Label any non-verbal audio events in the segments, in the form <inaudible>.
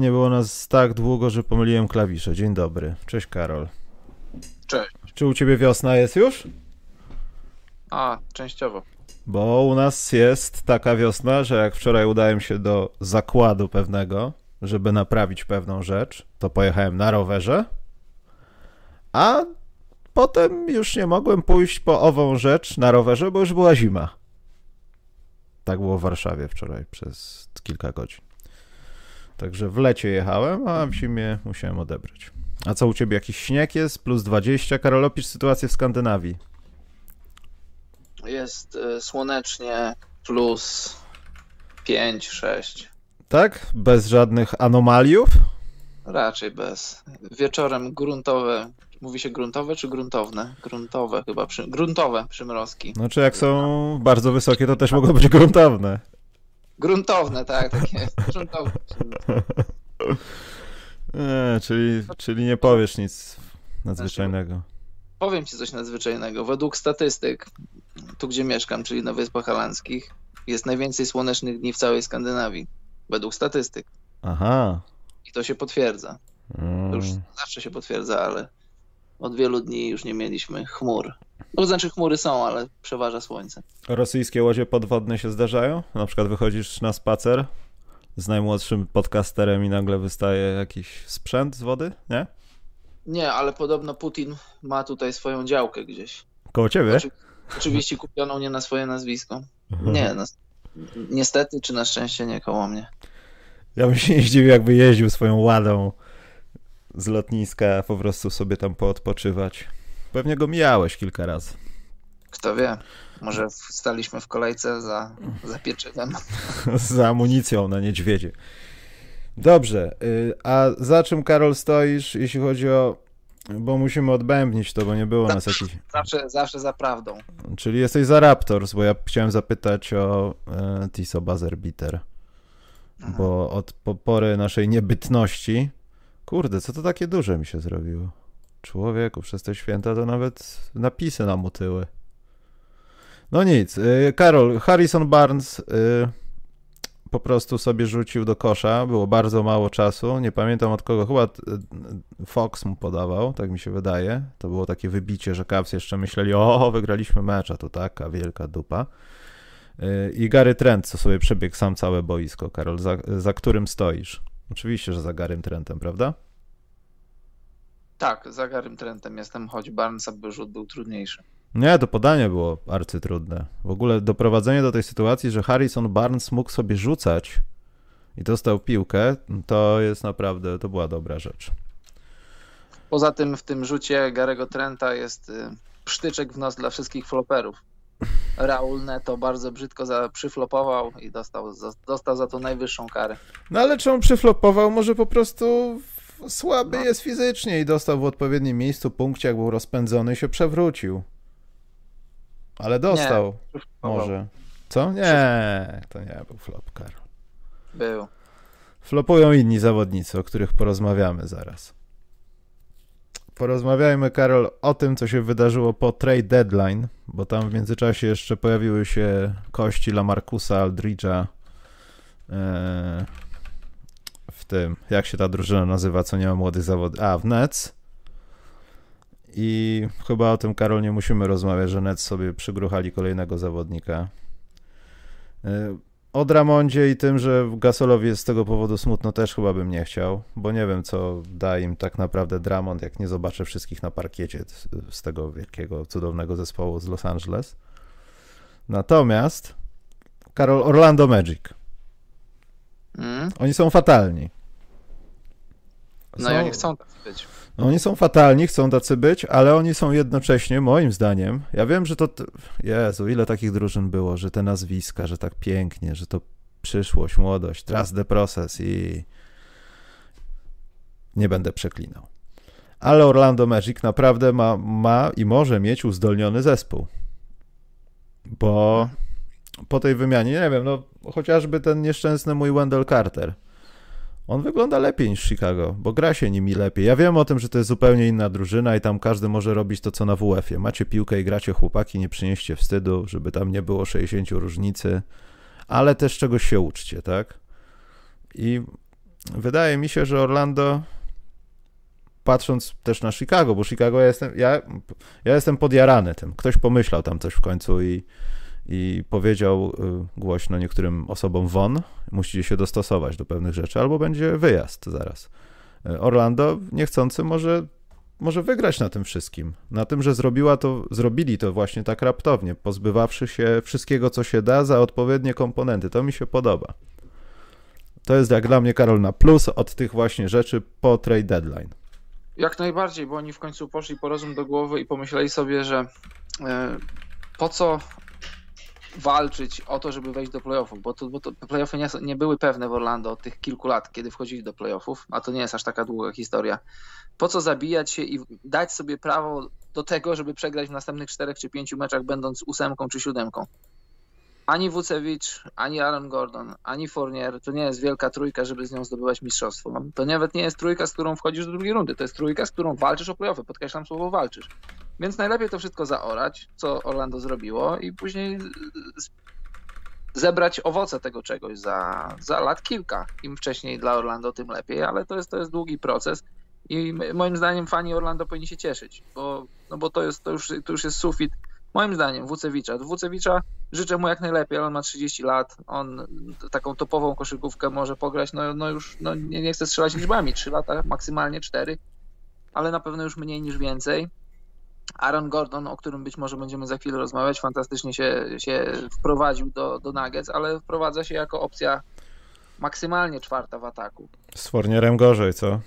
Nie było nas tak długo, że pomyliłem klawisze. Dzień dobry. Cześć Karol. Cześć. Czy u ciebie wiosna jest już? A, częściowo. Bo u nas jest taka wiosna, że jak wczoraj udałem się do zakładu pewnego, żeby naprawić pewną rzecz, to pojechałem na rowerze, a potem już nie mogłem pójść po ową rzecz na rowerze, bo już była zima. Tak było w Warszawie wczoraj przez kilka godzin. Także w lecie jechałem, a w zimie musiałem odebrać. A co u ciebie, jakiś śnieg jest? Plus 20? Karol, opisz sytuację w Skandynawii. Jest y, słonecznie plus 5, 6. Tak? Bez żadnych anomaliów? Raczej bez. Wieczorem gruntowe. Mówi się gruntowe czy gruntowne? Gruntowe chyba. Przy, gruntowe przymrozki. Znaczy, jak są bardzo wysokie, to też mogą być gruntowne. Gruntowne, tak, tak jest. Gruntowe. E, czyli, czyli nie powiesz nic nadzwyczajnego. Powiem ci coś nadzwyczajnego. Według statystyk, tu gdzie mieszkam, czyli na Wyspach Holandzkich, jest najwięcej słonecznych dni w całej Skandynawii. Według statystyk. Aha. I to się potwierdza. To już Mm. zawsze się potwierdza, ale od wielu dni już nie mieliśmy chmur. No, to znaczy chmury są, ale przeważa słońce. Rosyjskie łodzie podwodne się zdarzają? Na przykład wychodzisz na spacer z najmłodszym podcasterem i nagle wystaje jakiś sprzęt z wody? Nie? Nie, ale podobno Putin ma tutaj swoją działkę gdzieś. Koło ciebie? Oczy- Oczywiście kupioną nie na swoje nazwisko. Nie, na, niestety czy na szczęście nie koło mnie. Ja bym się nie zdziwił, jakby jeździł swoją ładą z lotniska, po prostu sobie tam poodpoczywać. Pewnie go mijałeś kilka razy. Kto wie, może staliśmy w kolejce za, za pieczywem. <laughs> z amunicją na niedźwiedzie. Dobrze, y, a za czym Karol stoisz, jeśli chodzi o. Bo musimy odbębnić to, bo nie było nas jakichś. Zawsze, zawsze za prawdą. Czyli jesteś za Raptors, bo ja chciałem zapytać o e, Tiso Buzzer Beater. Bo od po pory naszej niebytności. Kurde, co to takie duże mi się zrobiło? Człowieku, przez te święta to nawet napisy nam utyły. No nic, y, Karol, Harrison Barnes y, po prostu sobie rzucił do kosza, było bardzo mało czasu, nie pamiętam od kogo, chyba y, Fox mu podawał, tak mi się wydaje. To było takie wybicie, że Cavs jeszcze myśleli, o, wygraliśmy mecz, a to taka wielka dupa. I Gary Trent, co sobie przebiegł sam całe boisko, Karol, za, za którym stoisz? Oczywiście, że za Garym Trentem, prawda? Tak, za Garym Trentem jestem, choć Barnesa by rzut był trudniejszy. Nie, to podanie było arcytrudne. W ogóle doprowadzenie do tej sytuacji, że Harrison Barnes mógł sobie rzucać i dostał piłkę, to jest naprawdę, to była dobra rzecz. Poza tym w tym rzucie Garego Trenta jest y, psztyczek w nos dla wszystkich floperów. Raul Neto bardzo brzydko za, przyflopował i dostał, za- dostał za to najwyższą karę. No ale czy on przyflopował? Może po prostu słaby No. jest fizycznie i dostał w odpowiednim miejscu punkcie, jak był rozpędzony i się przewrócił. Ale dostał, Przyflopował. może. Co? Nie, to nie był flop, Karol. Był. Flopują inni zawodnicy, o których porozmawiamy zaraz. Porozmawiajmy, Karol, o tym, co się wydarzyło po trade deadline, bo tam w międzyczasie jeszcze pojawiły się kości Lamarcusa Aldridge'a e, w tym, jak się ta drużyna nazywa, co nie ma młodych zawodników, a w Nets. I chyba o tym, Karol, nie musimy rozmawiać, że Nets sobie przygruchali kolejnego zawodnika. O Dramondzie i tym, że Gasolowi jest z tego powodu smutno, też chyba bym nie chciał, bo nie wiem, co da im tak naprawdę Dramond, jak nie zobaczę wszystkich na parkiecie z, z tego wielkiego, cudownego zespołu z Los Angeles. Natomiast Karol Orlando Magic. Mm? Oni są fatalni. No Są- i oni chcą tak być. Oni są fatalni, chcą tacy być, ale oni są jednocześnie, moim zdaniem, ja wiem, że to, Jezu, ile takich drużyn było, że te nazwiska, że tak pięknie, że to przyszłość, młodość, trust the process i nie będę przeklinał. Ale Orlando Magic naprawdę ma, ma i może mieć uzdolniony zespół. Bo po tej wymianie, nie wiem, no chociażby ten nieszczęsny mój Wendell Carter. On wygląda lepiej niż Chicago, bo gra się nimi lepiej. Ja wiem o tym, że to jest zupełnie inna drużyna i tam każdy może robić to, co na WF-ie. Macie piłkę i gracie chłopaki, nie przynieście wstydu, żeby tam nie było 60 różnicy, ale też czegoś się uczcie, tak? I wydaje mi się, że Orlando patrząc też na Chicago, bo Chicago ja jestem, ja, ja jestem podjarany tym. Ktoś pomyślał tam coś w końcu i, i powiedział y, głośno niektórym osobom won, musicie się dostosować do pewnych rzeczy, albo będzie wyjazd zaraz. Y, Orlando niechcący może, może wygrać na tym wszystkim. Na tym, że zrobiła to, zrobili to właśnie tak raptownie, pozbywawszy się wszystkiego, co się da za odpowiednie komponenty. To mi się podoba. To jest jak dla mnie, Karol, na plus od tych właśnie rzeczy po trade deadline. Jak najbardziej, bo oni w końcu poszli po rozum do głowy i pomyśleli sobie, że e, po co walczyć o to, żeby wejść do playoffów, bo, to, bo to playoffy nie, nie, były pewne w Orlando od tych kilku lat, kiedy wchodzili do playoffów, a to nie jest aż taka długa historia. Po co zabijać się i dać sobie prawo do tego, żeby przegrać w następnych czterech czy pięciu meczach, będąc ósemką czy siódemką? Ani Wucewicz, ani Aaron Gordon, ani Fournier to nie jest wielka trójka, żeby z nią zdobywać mistrzostwo. To nawet nie jest trójka, z którą wchodzisz do drugiej rundy. To jest trójka, z którą walczysz o playoffy. Podkreślam słowo walczysz. Więc najlepiej to wszystko zaorać, co Orlando zrobiło i później zebrać owoce tego czegoś za, za lat kilka. Im wcześniej dla Orlando, tym lepiej, ale to jest, to jest długi proces i moim zdaniem fani Orlando powinni się cieszyć, bo, no bo to, jest, to, już, to już jest sufit Moim zdaniem Wucewicza. Wucewicza życzę mu jak najlepiej, ale on ma 30 lat, on taką topową koszykówkę może pograć, no, no już no nie, nie chcę strzelać liczbami, 3 lata, maksymalnie 4, ale na pewno już mniej niż więcej. Aaron Gordon, o którym być może będziemy za chwilę rozmawiać, fantastycznie się, się wprowadził do, do Nuggets, ale wprowadza się jako opcja maksymalnie czwarta w ataku. Z Fornierem gorzej, co?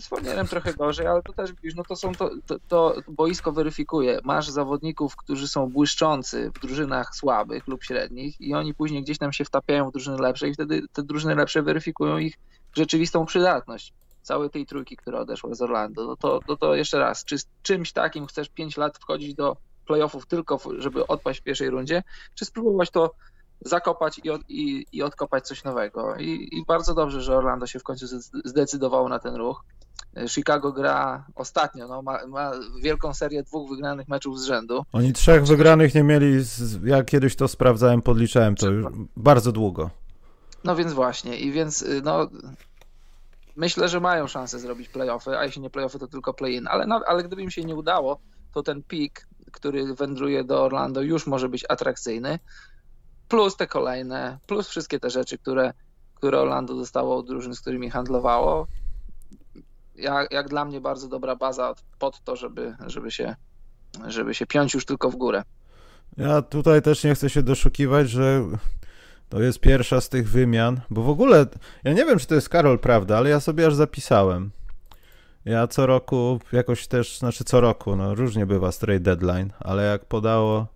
Z trochę gorzej, ale to też widzisz, no to są to, to, to, boisko weryfikuje. Masz zawodników, którzy są błyszczący w drużynach słabych lub średnich i oni później gdzieś tam się wtapiają w drużyny lepsze i wtedy te drużyny lepsze weryfikują ich rzeczywistą przydatność całej tej trójki, która odeszła z Orlando. No to, to, to jeszcze raz, czy z czymś takim chcesz 5 lat wchodzić do playoffów tylko, żeby odpaść w pierwszej rundzie, czy spróbować to zakopać i, od, i, i odkopać coś nowego. I, I, bardzo dobrze, że Orlando się w końcu zdecydowało na ten ruch. Chicago gra ostatnio, no, ma, ma, wielką serię dwóch wygranych meczów z rzędu. Oni trzech wygranych nie mieli, z, ja kiedyś to sprawdzałem, podliczałem to już bardzo długo. No więc właśnie, i więc y, no, myślę, że mają szansę zrobić playoffy, a jeśli nie playoffy, to tylko play-in, ale, no, ale gdyby im się nie udało, to ten pik, który wędruje do Orlando już może być atrakcyjny, plus te kolejne, plus wszystkie te rzeczy, które, które Orlando dostało od drużyn, z którymi handlowało, jak, jak dla mnie bardzo dobra baza pod to, żeby, żeby, się, żeby się piąć już tylko w górę. Ja tutaj też nie chcę się doszukiwać, że to jest pierwsza z tych wymian, bo w ogóle, ja nie wiem, czy to jest Karol prawda, ale ja sobie aż zapisałem. Ja co roku jakoś też, znaczy co roku, no różnie bywa trade deadline, ale jak podało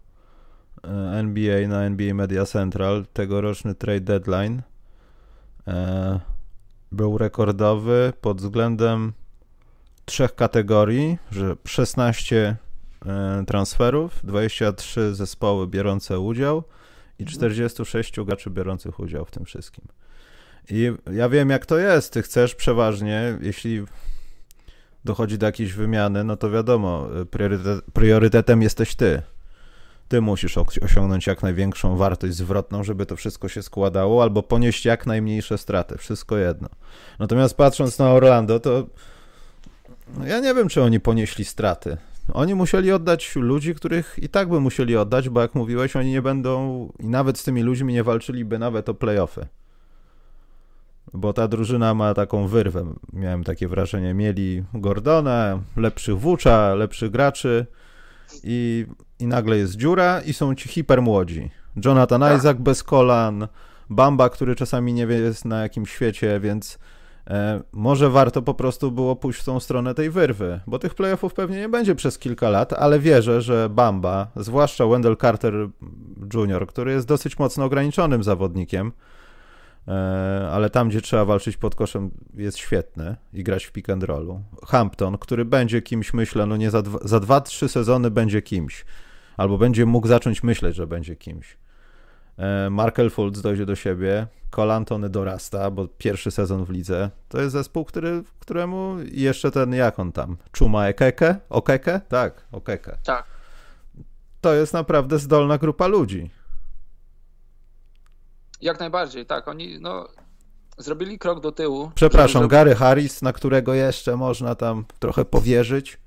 e, NBA na NBA Media Central tegoroczny trade deadline, e, był rekordowy pod względem trzech kategorii, że 16 e, transferów, 23 zespoły biorące udział i 46 mhm. graczy biorących udział w tym wszystkim. I ja wiem, jak to jest. Ty chcesz przeważnie, jeśli dochodzi do jakiejś wymiany, no to wiadomo, priorytet, priorytetem jesteś ty ty musisz osiągnąć jak największą wartość zwrotną, żeby to wszystko się składało, albo ponieść jak najmniejsze straty, wszystko jedno. Natomiast patrząc na Orlando, to no ja nie wiem, czy oni ponieśli straty. Oni musieli oddać ludzi, których i tak by musieli oddać, bo jak mówiłeś, oni nie będą i nawet z tymi ludźmi nie walczyliby nawet o playoffy. Bo ta drużyna ma taką wyrwę. Miałem takie wrażenie. Mieli Gordona, lepszych włócza, lepszych graczy i i nagle jest dziura i są ci hipermłodzi. Jonathan tak. Isaac bez kolan, Bamba, który czasami nie wie jest na jakim świecie, więc może warto po prostu było pójść w tą stronę tej wyrwy, bo tych playoffów pewnie nie będzie przez kilka lat, ale wierzę, że Bamba, zwłaszcza Wendell Carter Jr., który jest dosyć mocno ograniczonym zawodnikiem, E, ale tam, gdzie trzeba walczyć pod koszem, jest świetny i grać w pick and rollu. Hampton, który będzie kimś, myślę, no nie za, dwa, za dwa, trzy sezony będzie kimś, albo będzie mógł zacząć myśleć, że będzie kimś. E, Markel Fultz dojdzie do siebie, Colantony dorasta, bo pierwszy sezon w lidze. To jest zespół, który, któremu jeszcze ten, jak on tam, Czuma Ekeke? Okeke? Tak, Okeke. Tak. To jest naprawdę zdolna grupa ludzi. Jak najbardziej, tak. Oni, no, zrobili krok do tyłu. Przepraszam, Gary Harris, na którego jeszcze można tam trochę powierzyć.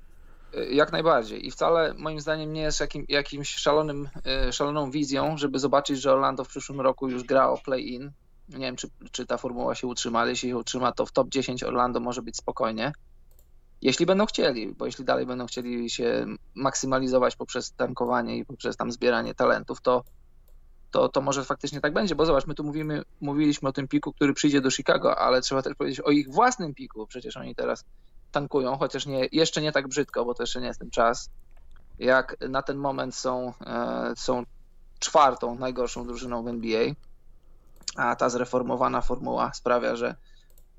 Jak najbardziej. I wcale moim zdaniem nie jest jakim, jakimś szalonym, e, szaloną wizją, żeby zobaczyć, że Orlando w przyszłym roku już gra o play-in. Nie wiem, czy, czy ta formuła się utrzyma, ale jeśli się utrzyma, to w top 10 Orlando może być spokojnie. Jeśli będą chcieli, bo jeśli dalej będą chcieli się maksymalizować poprzez tankowanie i poprzez tam zbieranie talentów, to, to, to może faktycznie tak będzie, bo zobacz, my tu mówimy, mówiliśmy o tym piku, który przyjdzie do Chicago, ale trzeba też powiedzieć o ich własnym piku, przecież oni teraz tankują, chociaż nie, jeszcze nie tak brzydko, bo to jeszcze nie jest ten czas. Jak na ten moment są, e, są czwartą najgorszą drużyną w NBA, a ta zreformowana formuła sprawia, że,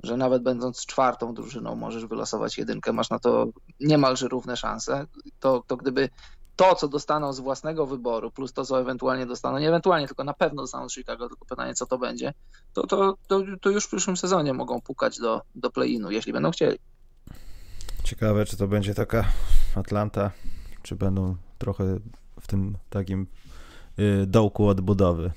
że nawet będąc czwartą drużyną możesz wylosować jedynkę, masz na to niemalże równe szanse. To, to gdyby to, co dostaną z własnego wyboru, plus to, co ewentualnie dostaną, nie ewentualnie, tylko na pewno dostaną z Chicago, tylko pytanie, co to będzie, to, to, to, to już w przyszłym sezonie mogą pukać do, do play-inu, jeśli będą chcieli. Ciekawe, czy to będzie taka Atlanta, czy będą trochę w tym takim y, dołku odbudowy.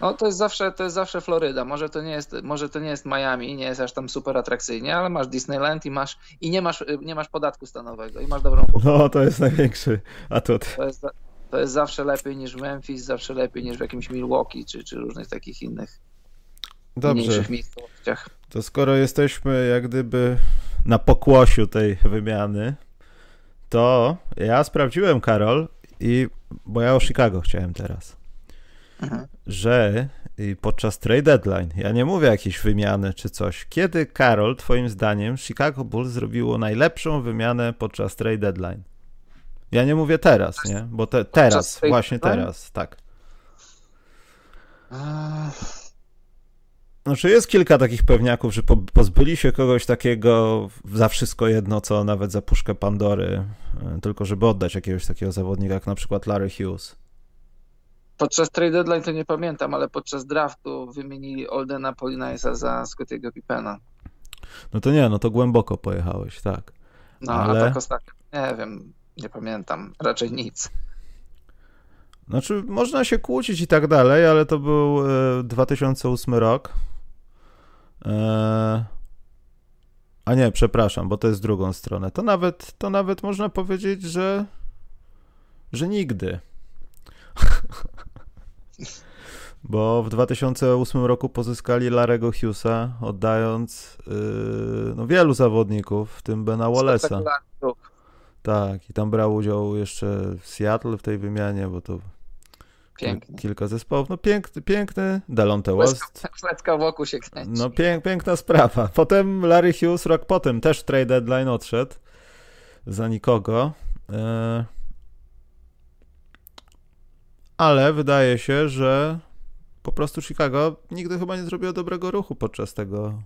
No to jest zawsze, to jest zawsze Floryda. Może to nie jest, może to nie jest Miami, nie jest aż tam super atrakcyjnie, ale masz Disneyland i masz i nie masz, nie masz podatku stanowego i masz dobrą. No to jest największy atut. To jest, to jest zawsze lepiej niż w Memphis, zawsze lepiej niż w jakimś Milwaukee czy, czy różnych takich innych Dobrze. mniejszych miejscowościach. To skoro jesteśmy jak gdyby na pokłosiu tej wymiany, to ja sprawdziłem, Karol, i bo ja o Chicago chciałem teraz, mhm. że podczas trade deadline, ja nie mówię jakiejś wymiany czy coś, kiedy, Karol, twoim zdaniem Chicago Bulls zrobiło najlepszą wymianę podczas trade deadline? Ja nie mówię teraz, nie? Bo te, teraz, właśnie teraz, tak. Znaczy jest kilka takich pewniaków, że po, pozbyli się kogoś takiego za wszystko jedno, co nawet za puszkę Pandory, e, tylko żeby oddać jakiegoś takiego zawodnika, jak na przykład Larry Hughes. Podczas trade deadline to nie pamiętam, ale podczas draftu wymienili Oldena Polinaiса za Scottiego Pippena. No to nie, no to głęboko pojechałeś, tak. No, ale... a tak ostatnio, nie wiem, nie pamiętam, raczej nic. Znaczy, można się kłócić i tak dalej, ale to był 2008 e, rok. E, a nie, przepraszam, bo to jest drugą stronę. To nawet, to nawet można powiedzieć, że, że nigdy. <laughs> bo w 2008 roku pozyskali Larego Hughesa, oddając yy, no, wielu zawodników, w tym Bena Wallace'a. Tak, i tam brał udział jeszcze Seattle w tej wymianie, bo to Piękny. Kilka zespołów. No piękny, piękny. Delonte West. Fletka wokół się kręci. No pięk, piękna sprawa. Potem Larry Hughes rok potem też trade deadline odszedł za nikogo. E, ale wydaje się, że po prostu Chicago nigdy chyba nie zrobiło dobrego ruchu podczas tego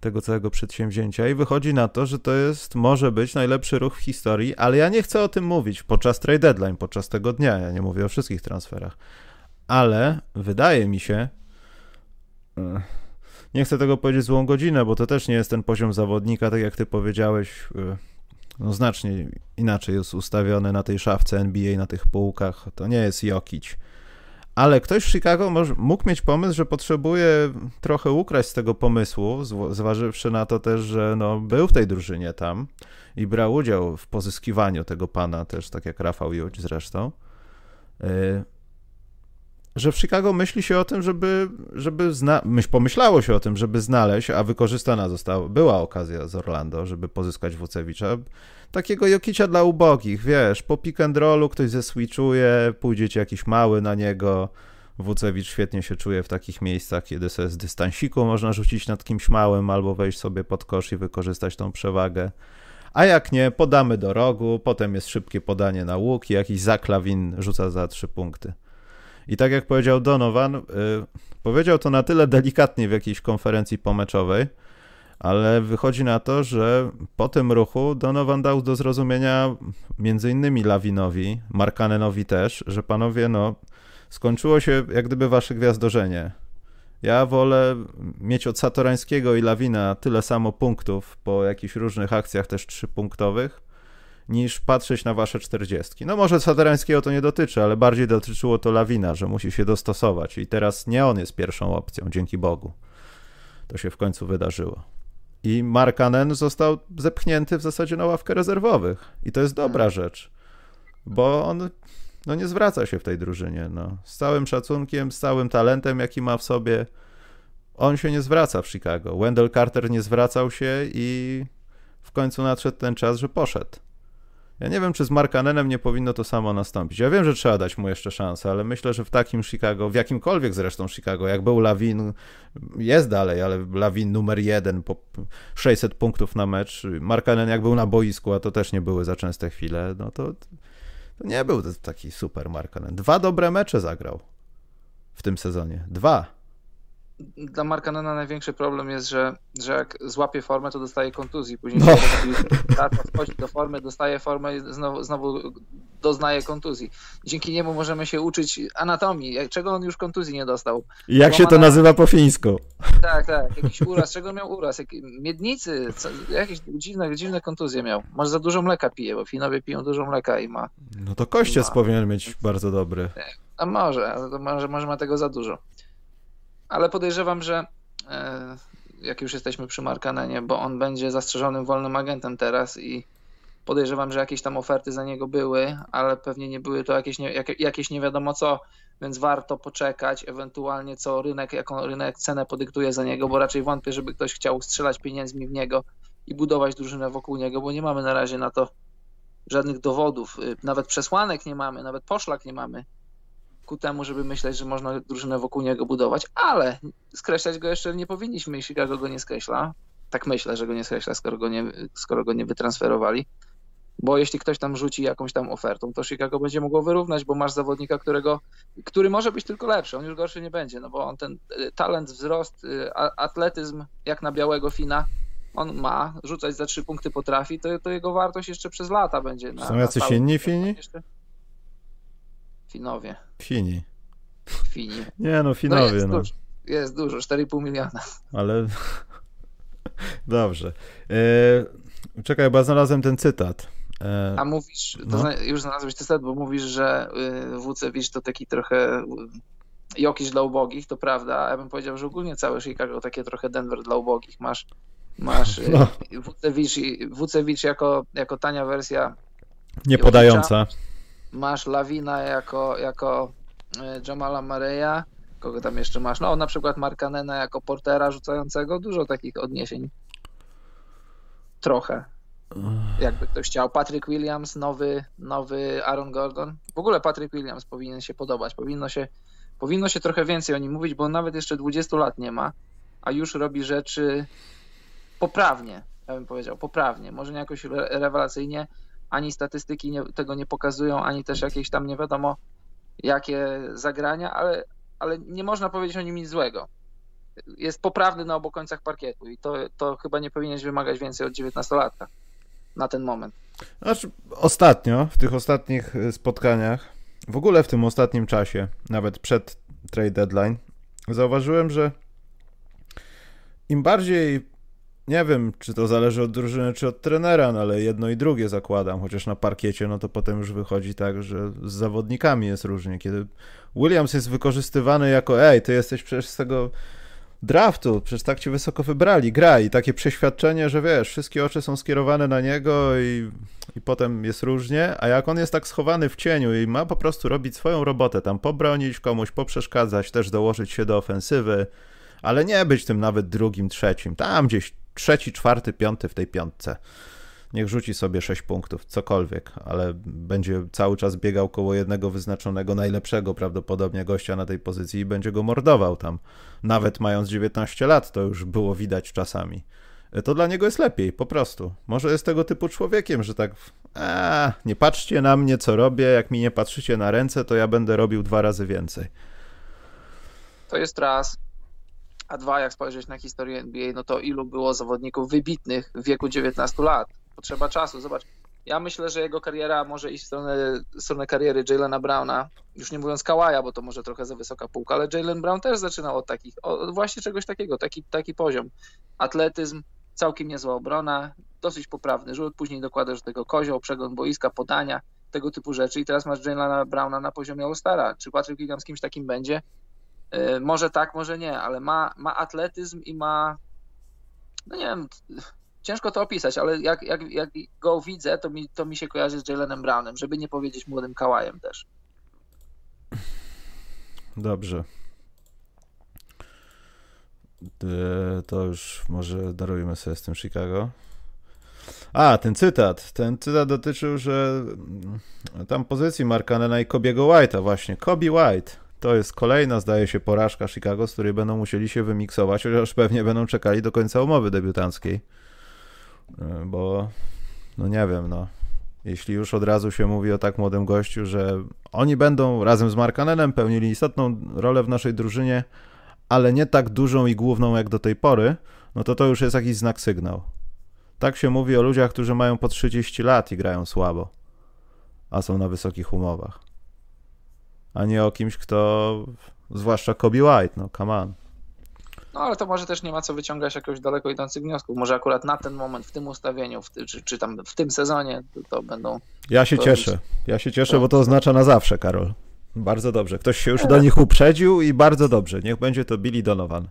tego całego przedsięwzięcia i wychodzi na to, że to jest, może być najlepszy ruch w historii, ale ja nie chcę o tym mówić podczas trade deadline, podczas tego dnia, ja nie mówię o wszystkich transferach, ale wydaje mi się, e, nie chcę tego powiedzieć złą godzinę, bo to też nie jest ten poziom zawodnika, tak jak ty powiedziałeś, e, no znacznie inaczej jest ustawiony na tej szafce NBA, na tych półkach, to nie jest Jokić, ale ktoś w Chicago mógł mieć pomysł, że potrzebuje trochę ukraść z tego pomysłu, zważywszy na to też, że no, był w tej drużynie tam i brał udział w pozyskiwaniu tego pana, też tak jak Rafał Judź zresztą. Y, że w Chicago myśli się o tym, żeby, żeby zna- myśl, pomyślało się o tym, żeby znaleźć, a wykorzystana została, była okazja z Orlando, żeby pozyskać Wucewicza, takiego Jokicia dla ubogich, wiesz, po pick and rollu ktoś zeswitchuje, pójdziecie jakiś mały na niego, Wucewicz świetnie się czuje w takich miejscach, kiedy sobie z dystansiku można rzucić nad kimś małym albo wejść sobie pod kosz i wykorzystać tą przewagę. A jak nie, podamy do rogu, potem jest szybkie podanie na łuk i jakiś zaklawin rzuca za trzy punkty. I tak jak powiedział Donovan, yy, powiedział to na tyle delikatnie w jakiejś konferencji pomeczowej, ale wychodzi na to, że po tym ruchu Donovan dał do zrozumienia między innymi Lawinowi, Markanenowi też, że panowie, no, skończyło się jak gdyby wasze gwiazdorzenie. Ja wolę mieć od Satorańskiego i Lawina tyle samo punktów po jakichś różnych akcjach też trzypunktowych, niż patrzeć na wasze czterdziestki. No może Saterańskiego to nie dotyczy, ale bardziej dotyczyło to Lawina, że musi się dostosować i teraz nie on jest pierwszą opcją, dzięki Bogu. To się w końcu wydarzyło. I Markanen został zepchnięty w zasadzie na ławkę rezerwowych. I to jest dobra hmm. rzecz, bo on no, nie zwraca się w tej drużynie. No. Z całym szacunkiem, z całym talentem, jaki ma w sobie, on się nie zwraca w Chicago. Wendell Carter nie zwracał się i w końcu nadszedł ten czas, że poszedł. Ja nie wiem, czy z Markanenem nie powinno to samo nastąpić. Ja wiem, że trzeba dać mu jeszcze szansę, ale myślę, że w takim Chicago, w jakimkolwiek zresztą Chicago, jak był Lawin, jest dalej, ale Lawin numer jeden, po 600 punktów na mecz, Markanen jak był na boisku, a to też nie były za częste chwile, no to, to nie był taki super Markanen. Dwa dobre mecze zagrał w tym sezonie. Dwa dla Marka Nena największy problem jest, że, że jak złapie formę, to dostaje kontuzji. Później no. wchodzi do formy, dostaje formę i znowu, znowu doznaje kontuzji. Dzięki niemu możemy się uczyć anatomii, czego on już kontuzji nie dostał. Jak się to nazywa po fińsku? Tak, tak, jakiś uraz, czego miał uraz? Jak, miednicy, co, jakieś dziwne, dziwne kontuzje miał. Może za dużo mleka pije, bo Finowie piją dużo mleka i ma... No to kościec ma. powinien mieć bardzo dobry. A może, może, może ma tego za dużo ale podejrzewam, że e, jak już jesteśmy przy Markanenie, bo on będzie zastrzeżonym wolnym agentem teraz i podejrzewam, że jakieś tam oferty za niego były, ale pewnie nie były to jakieś nie, jakieś nie wiadomo co, więc warto poczekać, ewentualnie co rynek, jaką rynek cenę podyktuje za niego, bo raczej wątpię, żeby ktoś chciał strzelać pieniędzmi w niego i budować drużynę wokół niego, bo nie mamy na razie na to żadnych dowodów, y, nawet przesłanek nie mamy, nawet poszlak nie mamy ku temu, żeby myśleć, że można drużynę wokół niego budować, ale skreślać go jeszcze nie powinniśmy, jeśli Chicago go nie skreśla. Tak myślę, że go nie skreśla, skoro go nie, skoro go nie wytransferowali. Bo jeśli ktoś tam rzuci jakąś tam ofertą, to Chicago będzie mogło wyrównać, bo masz zawodnika, którego, który może być tylko lepszy, on już gorszy nie będzie, no bo on ten y, talent, wzrost, y, atletyzm, jak na białego Fina, on ma, rzucać za trzy punkty potrafi, to, to jego wartość jeszcze przez lata będzie. Na, Są jacyś inni Fini? Jeszcze... Finowie. Fini. Fini. Nie no, Finowie. No jest, no. Dużo, jest dużo, 4,5 miliona. Ale <laughs> dobrze. E... Czekaj, bo ja znalazłem ten cytat. E... A mówisz, no. już znalazłeś cytat, bo mówisz, że y, Wucewicz to taki trochę y, Jokiś dla ubogich, to prawda. Ja bym powiedział, że ogólnie całe Chicago takie trochę Denver dla ubogich. Masz, masz y, no. Wucewicz, Wucewicz jako, jako tania wersja Niepodająca. Masz Lawina jako, jako e, Jamala Mareya, kogo tam jeszcze masz? No na przykład Markanena jako portera rzucającego, dużo takich odniesień. Trochę. Jakby ktoś chciał. Patrick Williams, nowy, nowy Aaron Gordon. W ogóle Patrick Williams powinien się podobać. Powinno się, powinno się trochę więcej o nim mówić, bo on nawet jeszcze 20 lat nie ma, a już robi rzeczy poprawnie, ja bym powiedział, poprawnie. Może nie jakoś rewelacyjnie, ani statystyki nie, tego nie pokazują, ani też jakieś tam nie wiadomo jakie zagrania, ale, ale nie można powiedzieć o nim nic złego. Jest poprawny na obu końcach parkietu i to, to chyba nie powinieneś wymagać więcej od 19-latka na ten moment. Znaczy, ostatnio, w tych ostatnich y, spotkaniach, w ogóle w tym ostatnim czasie, nawet przed trade deadline, zauważyłem, że im bardziej nie wiem, czy to zależy od drużyny, czy od trenera, no ale jedno i drugie zakładam, chociaż na parkiecie, no to potem już wychodzi tak, że z zawodnikami jest różnie. Kiedy Williams jest wykorzystywany jako, ej, ty jesteś przecież z tego draftu, przecież tak cię wysoko wybrali, gra i takie przeświadczenie, że wiesz, wszystkie oczy są skierowane na niego i, i potem jest różnie, a jak on jest tak schowany w cieniu i ma po prostu robić swoją robotę, tam pobronić komuś, poprzeszkadzać, też dołożyć się do ofensywy, ale nie być tym nawet drugim, trzecim, tam gdzieś trzeci, czwarty, piąty w tej piątce. Niech rzuci sobie 6 punktów, cokolwiek, ale będzie cały czas biegał koło jednego wyznaczonego, najlepszego prawdopodobnie gościa na tej pozycji i będzie go mordował tam. Nawet mając 19 lat, to już było widać czasami. To dla niego jest lepiej, po prostu. Może jest tego typu człowiekiem, że tak, a, nie patrzcie na mnie, co robię, jak mi nie patrzycie na ręce, to ja będę robił dwa razy więcej. To jest raz. A dwa, jak spojrzeć na historię NBA, no to ilu było zawodników wybitnych w wieku 19 lat? Potrzeba czasu. Zobacz, ja myślę, że jego kariera może iść w stronę, w stronę kariery Jalena Browna, już nie mówiąc Kałaja, bo to może trochę za wysoka półka, ale Jalen Brown też zaczynał od takich, od właśnie czegoś takiego, taki, taki poziom. Atletyzm, całkiem niezła obrona, dosyć poprawny rzut, później dokładasz do tego kozioł, przegląd boiska, podania, tego typu rzeczy i teraz masz Jalena Browna na poziomie All-Stara. Czy Patrick Williams kimś takim będzie? Yy, może tak, może nie, ale ma, ma atletyzm i ma, no nie wiem, ciężko to opisać, ale jak, jak, jak go widzę, to mi, to mi się kojarzy z Jalenem Brownem, żeby nie powiedzieć młodym kałajem też. Dobrze. To już może darujemy sobie z tym Chicago. A, ten cytat. Ten cytat dotyczył, że tam pozycji Markanena i Kobiego White'a właśnie. Kobe White. To jest kolejna, zdaje się, porażka Chicago, z której będą musieli się wymiksować, chociaż pewnie będą czekali do końca umowy debiutanckiej. E, bo, no nie wiem, no. Jeśli już od razu się mówi o tak młodym gościu, że oni będą razem z Markanenem pełnili istotną rolę w naszej drużynie, ale nie tak dużą i główną jak do tej pory, no to to już jest jakiś znak sygnał. Tak się mówi o ludziach, którzy mają po 30 lat i grają słabo, a są na wysokich umowach. A nie o kimś, kto, zwłaszcza Kobe White, no come on. No ale to może też nie ma co wyciągać jakoś daleko idących wniosków. Może akurat na ten moment, w tym ustawieniu, w ty, czy, czy tam w tym sezonie to, to będą. Ja się cieszę. Ja się cieszę, bo to oznacza na zawsze, Karol. Bardzo dobrze. Ktoś się już do nich uprzedził i bardzo dobrze. Niech będzie to Billy Donovan.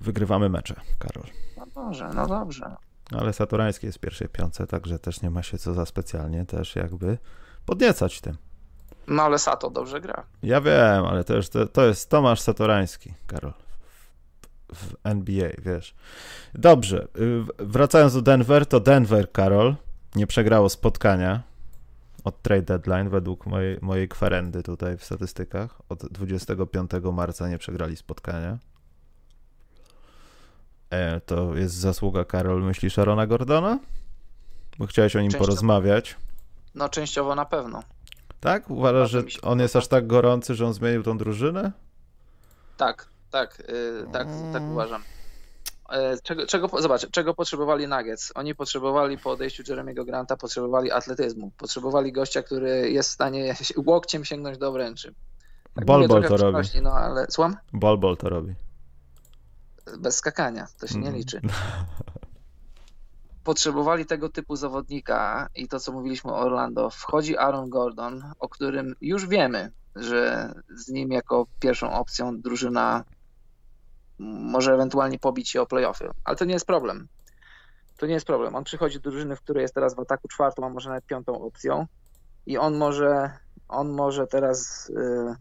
Wygrywamy mecze, Karol. No dobrze, no dobrze. Ale Saturański jest w pierwszej piące, także też nie ma się co za specjalnie też jakby podniecać tym. No ale Sato dobrze gra. Ja wiem, ale to, już, to, to jest Tomasz Satorański, Karol. W NBA, wiesz. Dobrze, y, wracając do Denver, to Denver, Karol, nie przegrało spotkania od trade deadline według mojej, mojej kwerendy tutaj w statystykach. Od 25 marca nie przegrali spotkania. E, to jest zasługa, Karol, myślisz, Arona Gordona? Bo chciałeś o nim częściowo. porozmawiać. No, częściowo na pewno. Tak? Uważasz, że on jest aż tak gorący, że on zmienił tą drużynę? Tak, tak, yy, tak, tak uważam. E, czego, czego, zobacz, czego potrzebowali Nuggets? Oni potrzebowali po odejściu Jeremiego Granta, potrzebowali atletyzmu. Potrzebowali gościa, który jest w stanie łokciem sięgnąć do obręczy. Tak Bol Bol to robi. No, ale słucham? Bol Bol to robi. Bez skakania, to się nie mm. liczy. <laughs> Potrzebowali tego typu zawodnika i to, co mówiliśmy o Orlando. Wchodzi Aaron Gordon, o którym już wiemy, że z nim jako pierwszą opcją drużyna może ewentualnie pobić się o playoffy, ale to nie jest problem. To nie jest problem. On przychodzi do drużyny, w której jest teraz w ataku czwartą, a może nawet piątą opcją i on może, on może teraz y,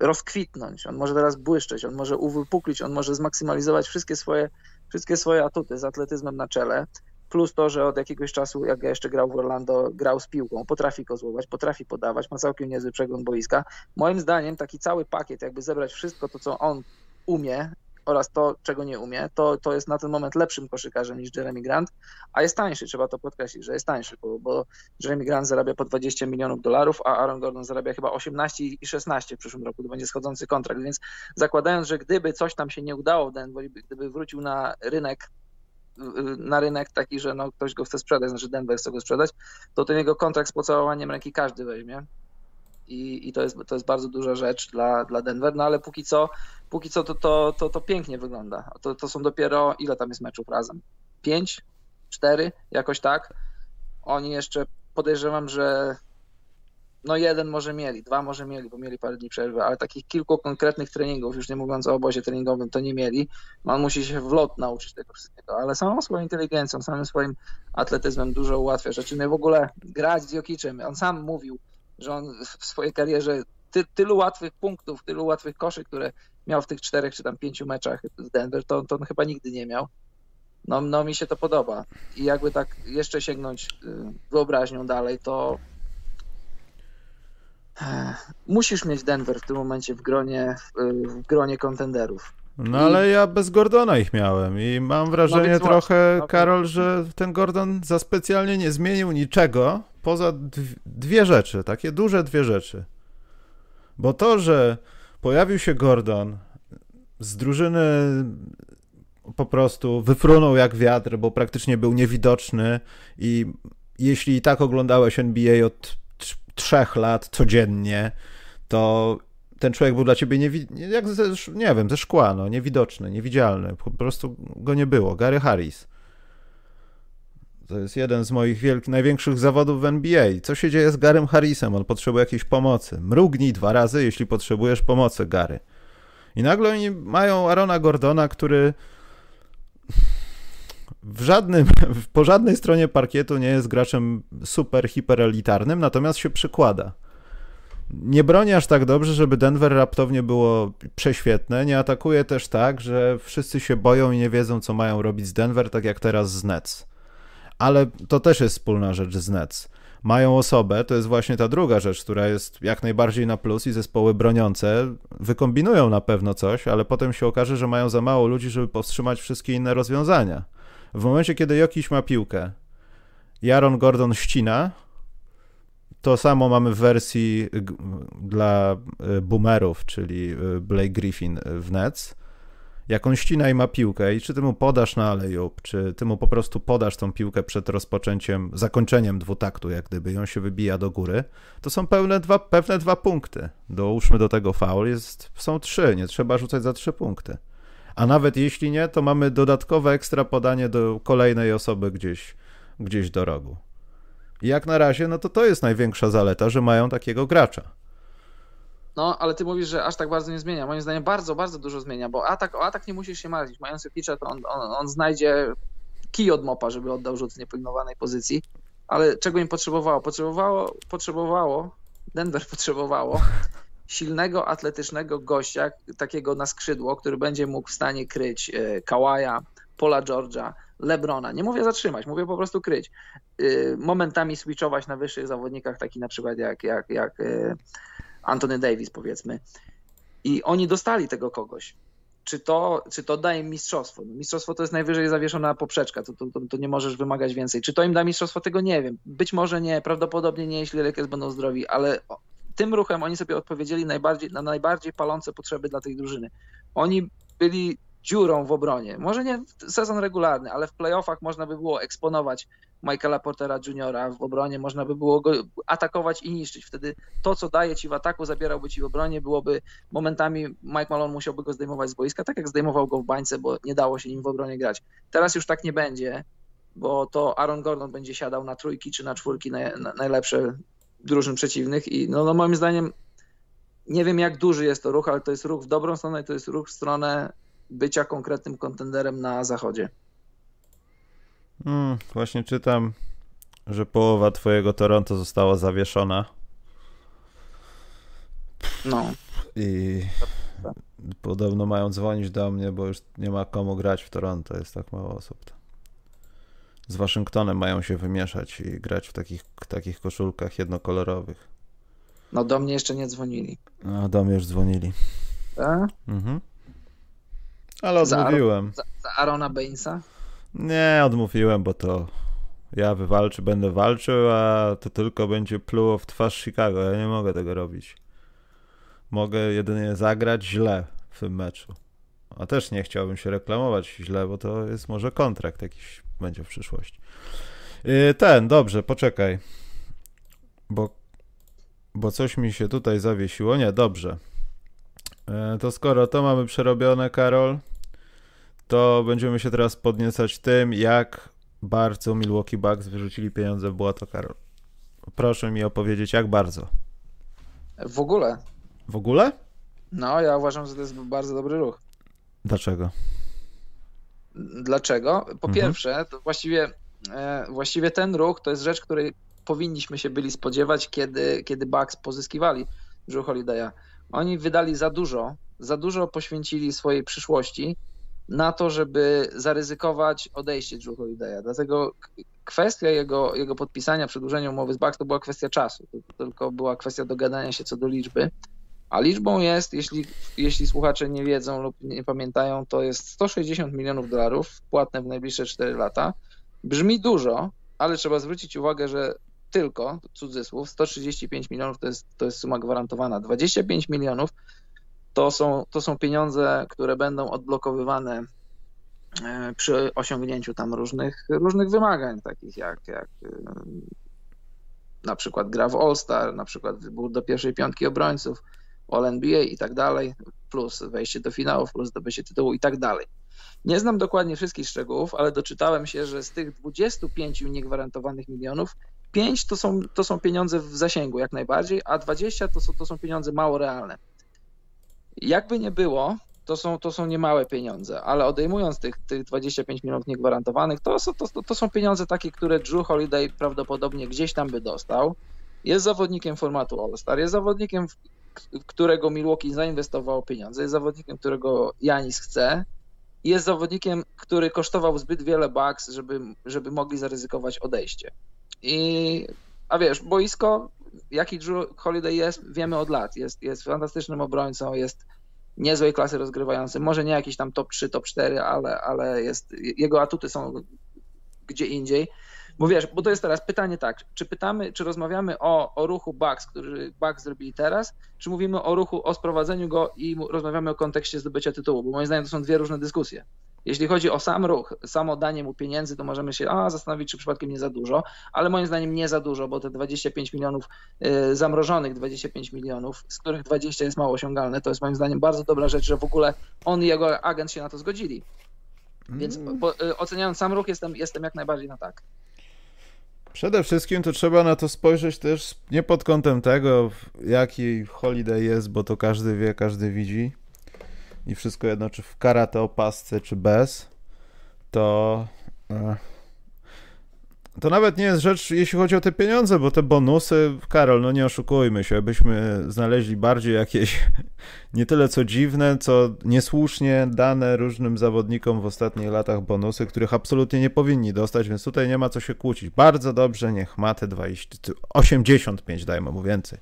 rozkwitnąć, on może teraz błyszczeć, on może uwypuklić, on może zmaksymalizować wszystkie swoje, wszystkie swoje atuty z atletyzmem na czele, plus to, że od jakiegoś czasu, jak ja jeszcze grał w Orlando, grał z piłką, potrafi kozłować, potrafi podawać, ma całkiem niezły przegląd boiska. Moim zdaniem taki cały pakiet, jakby zebrać wszystko to, co on umie oraz to, czego nie umie, to, to jest na ten moment lepszym koszykarzem niż Jeremy Grant, a jest tańszy, trzeba to podkreślić, że jest tańszy, bo, bo Jeremy Grant zarabia po 20 milionów dolarów, a Aaron Gordon zarabia chyba 18 i 16 w przyszłym roku, to będzie schodzący kontrakt, więc zakładając, że gdyby coś tam się nie udało w Denver, gdyby wrócił na rynek na rynek taki, że no, ktoś go chce sprzedać, znaczy Denver chce go sprzedać, to ten jego kontrakt z pocałowaniem ręki każdy weźmie i, i to, jest, to jest bardzo duża rzecz dla, dla Denver, no ale póki co, póki co to, to, to, to pięknie wygląda. To, to są dopiero, ile tam jest meczów razem? Pięć? Cztery? Jakoś tak. Oni jeszcze podejrzewam, że no jeden może mieli, dwa może mieli, bo mieli parę dni przerwy, ale takich kilku konkretnych treningów, już nie mówiąc o obozie treningowym, to nie mieli. On musi się w lot nauczyć tego wszystkiego, ale samą swoją inteligencją, samym swoim atletyzmem dużo ułatwia rzeczy. No w ogóle grać z Jokiczem, on sam mówił, że on w swojej karierze ty, tylu łatwych punktów, tylu łatwych koszy, które miał w tych czterech czy tam pięciu meczach z Denver, to, to on chyba nigdy nie miał. No, no mi się to podoba. I jakby tak jeszcze sięgnąć y, wyobraźnią dalej, to e, musisz mieć Denver w tym momencie w gronie, w gronie kontenderów. No ale ja bez Gordona ich miałem i mam wrażenie no, trochę, właśnie. Karol, że ten Gordon za specjalnie nie zmienił niczego, poza dwie rzeczy, takie duże dwie rzeczy. Bo to, że pojawił się Gordon z drużyny po prostu wyfrunął jak wiatr, bo praktycznie był niewidoczny i jeśli i tak oglądałeś NBA od trzech lat codziennie, to ten człowiek był dla ciebie niewi- jak ze, nie wiem, ze szkła, no, niewidoczny, niewidzialny, po prostu go nie było. Gary Harris. To jest jeden z moich wielk- największych zawodów w NBA. Co się dzieje z Garym Harrisem? On potrzebuje jakiejś pomocy. Mrugnij dwa razy, jeśli potrzebujesz pomocy, Gary. I nagle oni mają Arona Gordona, który w żadnym, <laughs> po żadnej stronie parkietu nie jest graczem super hiperelitarnym, natomiast się przykłada. Nie broni aż tak dobrze, żeby Denver raptownie było prześwietne. Nie atakuje też tak, że wszyscy się boją i nie wiedzą, co mają robić z Denver, tak jak teraz z Nets. Ale to też jest wspólna rzecz z Nets. Mają osobę, to jest właśnie ta druga rzecz, która jest jak najbardziej na plus i zespoły broniące wykombinują na pewno coś, ale potem się okaże, że mają za mało ludzi, żeby powstrzymać wszystkie inne rozwiązania. W momencie, kiedy Jokiś ma piłkę, Jaron Gordon ścina, to samo mamy w wersji dla y, boomerów, czyli y, Blake Griffin w Nets. Jak on ścina i ma piłkę i czy ty mu podasz na alejub, czy ty mu po prostu podasz tą piłkę przed rozpoczęciem, zakończeniem dwutaktu, jak gdyby, i on się wybija do góry, to są pewne dwa, pewne dwa punkty. Dołóżmy do tego faul, jest, są trzy, nie trzeba rzucać za trzy punkty. A nawet jeśli nie, to mamy dodatkowe ekstra podanie do kolejnej osoby gdzieś, gdzieś do rogu. I jak na razie, no to to jest największa zaleta, że mają takiego gracza. No, ale ty mówisz, że aż tak bardzo nie zmienia. Moim zdaniem bardzo, bardzo dużo zmienia, bo atak, o atak nie musisz się martwić. Mając Jokicza, to on, on, on znajdzie kij od mopa, żeby oddał rzut z niepilnowanej pozycji. Ale czego im potrzebowało? Potrzebowało, potrzebowało Denver potrzebowało silnego, atletycznego gościa, takiego na skrzydło, który będzie mógł w stanie kryć e, Kawaja, Paula Georgia, Lebrona. Nie mówię zatrzymać, mówię po prostu kryć. E, momentami switchować na wyższych zawodnikach, taki na przykład jak, jak, jak e, Anthony Davis, powiedzmy. I oni dostali tego kogoś. Czy to, czy to da im mistrzostwo? No, mistrzostwo to jest najwyżej zawieszona poprzeczka, to, to, to, nie możesz wymagać więcej. Czy to im da mistrzostwo? Tego nie wiem. Być może nie, prawdopodobnie nie, jeśli Lakers będą zdrowi, ale tym ruchem oni sobie odpowiedzieli najbardziej, na najbardziej palące potrzeby dla tej drużyny. Oni byli dziurą w obronie. Może nie sezon regularny, ale w playoffach można by było eksponować Michaela Portera Juniora w obronie, można by było go atakować i niszczyć. Wtedy to, co daje ci w ataku, zabierałby ci w obronie, byłoby momentami Mike Malone musiałby go zdejmować z boiska, tak jak zdejmował go w bańce, bo nie dało się nim w obronie grać. Teraz już tak nie będzie, bo to Aaron Gordon będzie siadał na trójki czy na czwórki najlepsze drużyn przeciwnych i no, no moim zdaniem nie wiem jak duży jest to ruch, ale to jest ruch w dobrą stronę i to jest ruch w stronę bycia konkretnym kontenderem na zachodzie. Hmm, właśnie czytam, że połowa twojego Toronto została zawieszona. No. I podobno mają dzwonić do mnie, bo już nie ma komu grać w Toronto, jest tak mało osób. Z Waszyngtonem mają się wymieszać i grać w takich, takich koszulkach jednokolorowych. No do mnie jeszcze nie dzwonili. No, do mnie już dzwonili. Tak? Mhm. Ale odmówiłem. Za, za Arona Bainsa? Nie, odmówiłem, bo to ja wywalczę, będę walczył, a to tylko będzie pluło w twarz Chicago. Ja nie mogę tego robić. Mogę jedynie zagrać źle w tym meczu. A też nie chciałbym się reklamować źle, bo to jest może kontrakt jakiś będzie w przyszłości. Y, ten, dobrze, poczekaj. Bo, bo coś mi się tutaj zawiesiło. Nie, dobrze. Y, to skoro to mamy przerobione, Karol, to będziemy się teraz podniecać tym, jak bardzo Milwaukee Bucks wyrzucili pieniądze w błoto, Karol. Proszę mi opowiedzieć, jak bardzo. W ogóle. W ogóle? No, ja uważam, że to jest bardzo dobry ruch. Dlaczego? Dlaczego? Po mhm. pierwsze, to właściwie, e, właściwie ten ruch to jest rzecz, której powinniśmy się byli spodziewać, kiedy, kiedy Bucks pozyskiwali Drew Holiday'a. Oni wydali za dużo, za dużo poświęcili swojej przyszłości na to, żeby zaryzykować odejście Drew Holiday'a. Dlatego kwestia jego, jego podpisania, przedłużenia umowy z Bucks to była kwestia czasu. Tylko była kwestia dogadania się co do liczby. A liczbą jest, jeśli, jeśli słuchacze nie wiedzą lub nie pamiętają, to jest 160 milionów dolarów płatne w najbliższe 4 lata. Brzmi dużo, ale trzeba zwrócić uwagę, że tylko, cudzysłów, 135 milionów to jest, to jest suma gwarantowana. 25 milionów to są, to są pieniądze, które będą odblokowywane e, przy osiągnięciu tam różnych, różnych wymagań, takich jak, jak e, na przykład gra w All-Star, na przykład wybór do pierwszej piątki obrońców, All-NBA i tak dalej, plus wejście do finałów, plus zdobycie tytułu i tak dalej. Nie znam dokładnie wszystkich szczegółów, ale doczytałem się, że z tych 25 niegwarantowanych milionów 5 to są, to są pieniądze w zasięgu jak najbardziej, a 20 to są, to są pieniądze mało realne. Jakby nie było, to są, to są niemałe pieniądze, ale odejmując tych, tych 25 milionów niegwarantowanych, to, są, to, to są pieniądze takie, które Drew Holiday prawdopodobnie gdzieś tam by dostał. Jest zawodnikiem formatu All-Star, jest zawodnikiem, którego Milwaukee zainwestowało pieniądze, jest zawodnikiem, którego Janis chce, jest zawodnikiem, który kosztował zbyt wiele bucks, żeby, żeby mogli zaryzykować odejście. I, a wiesz, boisko, jaki Drew Holiday jest, wiemy od lat. Jest, jest fantastycznym obrońcą, jest niezłej klasy rozgrywający. Może nie jakiś tam top 3, top 4, ale, ale jest, jego atuty są gdzie indziej. Bo wiesz, bo to jest teraz pytanie tak, czy pytamy, czy rozmawiamy o, o ruchu Bucks, który Bucks zrobili teraz, czy mówimy o ruchu, o sprowadzeniu go i rozmawiamy o kontekście zdobycia tytułu, bo moim zdaniem to są dwie różne dyskusje. Jeśli chodzi o sam ruch, samo danie mu pieniędzy, to możemy się a, zastanowić, czy przypadkiem nie za dużo, ale moim zdaniem nie za dużo, bo te 25 milionów y, zamrożonych, 25 milionów, z których 20 jest mało osiągalne, to jest moim zdaniem bardzo dobra rzecz, że w ogóle on i jego agent się na to zgodzili. Więc mm. po, y, oceniając sam ruch, jestem, jestem jak najbardziej na tak. Przede wszystkim to trzeba na to spojrzeć też nie pod kątem tego, jaki holiday jest, bo to każdy wie, każdy widzi i wszystko jedno, czy w karate opasce, czy bez, to e, to nawet nie jest rzecz, jeśli chodzi o te pieniądze, bo te bonusy, Karol, no nie oszukujmy się, byśmy znaleźli bardziej jakieś <laughs> nie tyle co dziwne, co niesłusznie dane różnym zawodnikom w ostatnich latach bonusy, których absolutnie nie powinni dostać, więc tutaj nie ma co się kłócić. Bardzo dobrze, niech ma te 20, 85 dajmy mu więcej.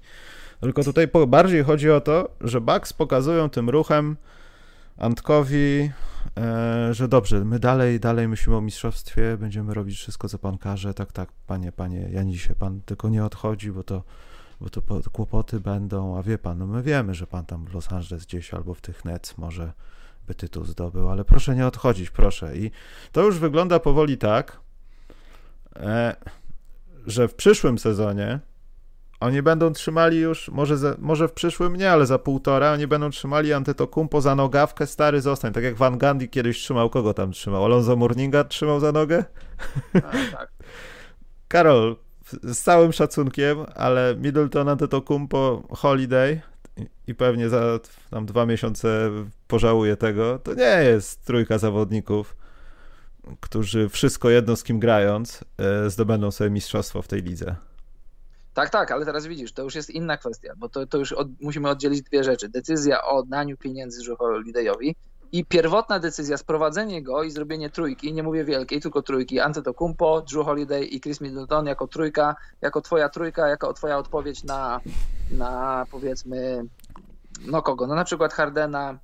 Tylko tutaj bardziej chodzi o to, że Bucks pokazują tym ruchem Antkowi, e, że dobrze, my dalej, dalej myślimy o mistrzostwie, będziemy robić wszystko, co pan każe. Tak, tak, panie, panie Janisie, pan tylko nie odchodzi, bo to, bo to kłopoty będą, a wie pan, no my wiemy, że pan tam w Los Angeles gdzieś albo w tych Nets może by tytuł zdobył, ale proszę nie odchodzić, proszę. I to już wygląda powoli tak, e, że w przyszłym sezonie oni będą trzymali już, może, za, może w przyszłym nie, ale za półtora, oni będą trzymali Antetokumpo za nogawkę, stary zostań, tak jak Van Gundy kiedyś trzymał, kogo tam trzymał? Alonso Morninga trzymał za nogę? A, tak. <laughs> Karol, z całym szacunkiem, ale Middleton, Antetokumpo, Holiday i pewnie za tam dwa miesiące pożałuje tego, to nie jest trójka zawodników, którzy wszystko jedno z kim grając e, zdobędą sobie mistrzostwo w tej lidze. Tak, tak, ale teraz widzisz, to już jest inna kwestia, bo to, to już od, musimy oddzielić dwie rzeczy. Decyzja o daniu pieniędzy Drew Holiday'owi i pierwotna decyzja, sprowadzenie go i zrobienie trójki, nie mówię wielkiej, tylko trójki, Antetokumpo, Drew Holiday i Chris Middleton jako trójka, jako twoja trójka, jako twoja odpowiedź na, na powiedzmy, no kogo? No na przykład Hardena,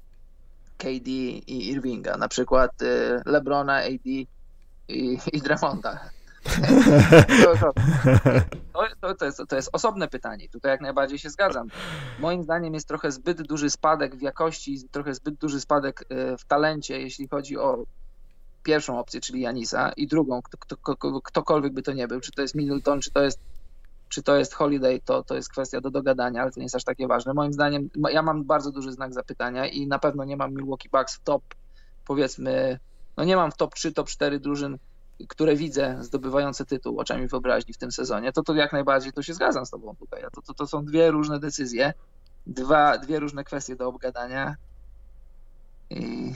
KD i Irvinga, na przykład y, Lebrona, AD i, i Draymonda. <laughs> To, to, to, jest, to jest osobne pytanie. Tutaj jak najbardziej się zgadzam. Moim zdaniem jest trochę zbyt duży spadek w jakości, trochę zbyt duży spadek e, w talencie, jeśli chodzi o pierwszą opcję, czyli Janisa, i drugą, kto, kto, ktokolwiek by to nie był, czy to jest Middleton, czy to jest, czy to jest Holiday, to, to jest kwestia do dogadania, ale to nie jest aż takie ważne. Moim zdaniem, ja mam bardzo duży znak zapytania i na pewno nie mam Milwaukee Bucks w top, powiedzmy, no nie mam w top 3, top 4 drużyn które widzę zdobywające tytuł oczami wyobraźni w tym sezonie, to to jak najbardziej to się zgadzam z tobą tutaj. To, to, to są dwie różne decyzje, dwa, dwie różne kwestie do obgadania i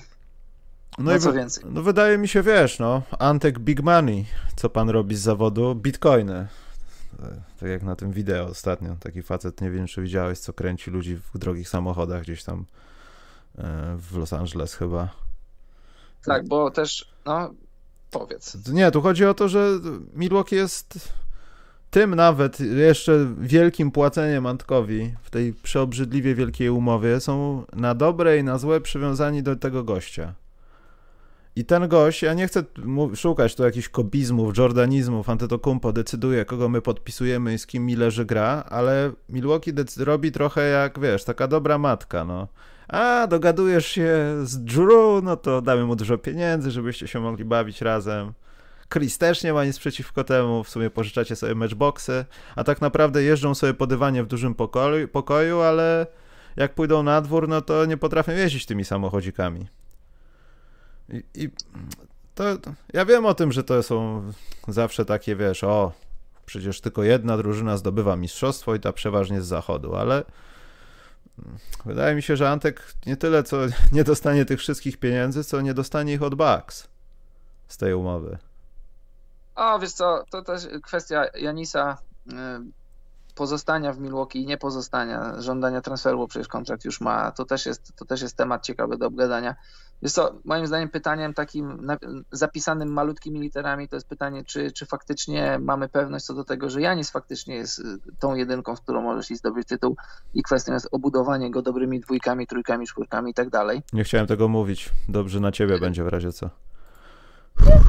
no, no i co więcej. No wydaje mi się, wiesz, no, Antek Big Money, co pan robi z zawodu? Bitcoiny. Tak jak na tym wideo ostatnio, taki facet, nie wiem czy widziałeś, co kręci ludzi w drogich samochodach gdzieś tam e, w Los Angeles chyba. Tak, bo też, no, Nie, tu chodzi o to, że Milwaukee jest tym nawet jeszcze wielkim płaceniem Antkowi w tej przeobrzydliwie wielkiej umowie. Są na dobre i na złe przywiązani do tego gościa. I ten gość, ja nie chcę szukać tu jakichś kobizmów, jordanizmów, Antetokumpo decyduje, kogo my podpisujemy i z kim mi leży gra, ale Milwaukee robi trochę jak, wiesz, taka dobra matka, no a dogadujesz się z Drew, no to damy mu dużo pieniędzy, żebyście się mogli bawić razem. Chris też nie ma nic przeciwko temu, w sumie pożyczacie sobie matchboxy, a tak naprawdę jeżdżą sobie po dywanie w dużym pokoju, pokoju ale jak pójdą na dwór, no to nie potrafią jeździć tymi samochodzikami. I, i to, ja wiem o tym, że to są zawsze takie, wiesz, o, przecież tylko jedna drużyna zdobywa mistrzostwo i ta przeważnie z zachodu, ale wydaje mi się, że Antek nie tyle, co <laughs> nie dostanie tych wszystkich pieniędzy, co nie dostanie ich od Bucks z tej umowy. O, wiesz co, to też kwestia Janisa y, pozostania w Milwaukee i nie pozostania, żądania transferu, bo przecież kontrakt już ma, to też jest, to też jest temat ciekawy do obgadania. Jest to moim zdaniem pytaniem takim zapisanym malutkimi literami, to jest pytanie, czy, czy faktycznie mamy pewność co do tego, że Janis faktycznie jest y, tą jedynką, z którą możesz iść zdobyć tytuł i kwestią jest obudowanie go dobrymi dwójkami, trójkami, czwórkami i tak dalej. Nie chciałem tego mówić, dobrze na ciebie będzie w razie co.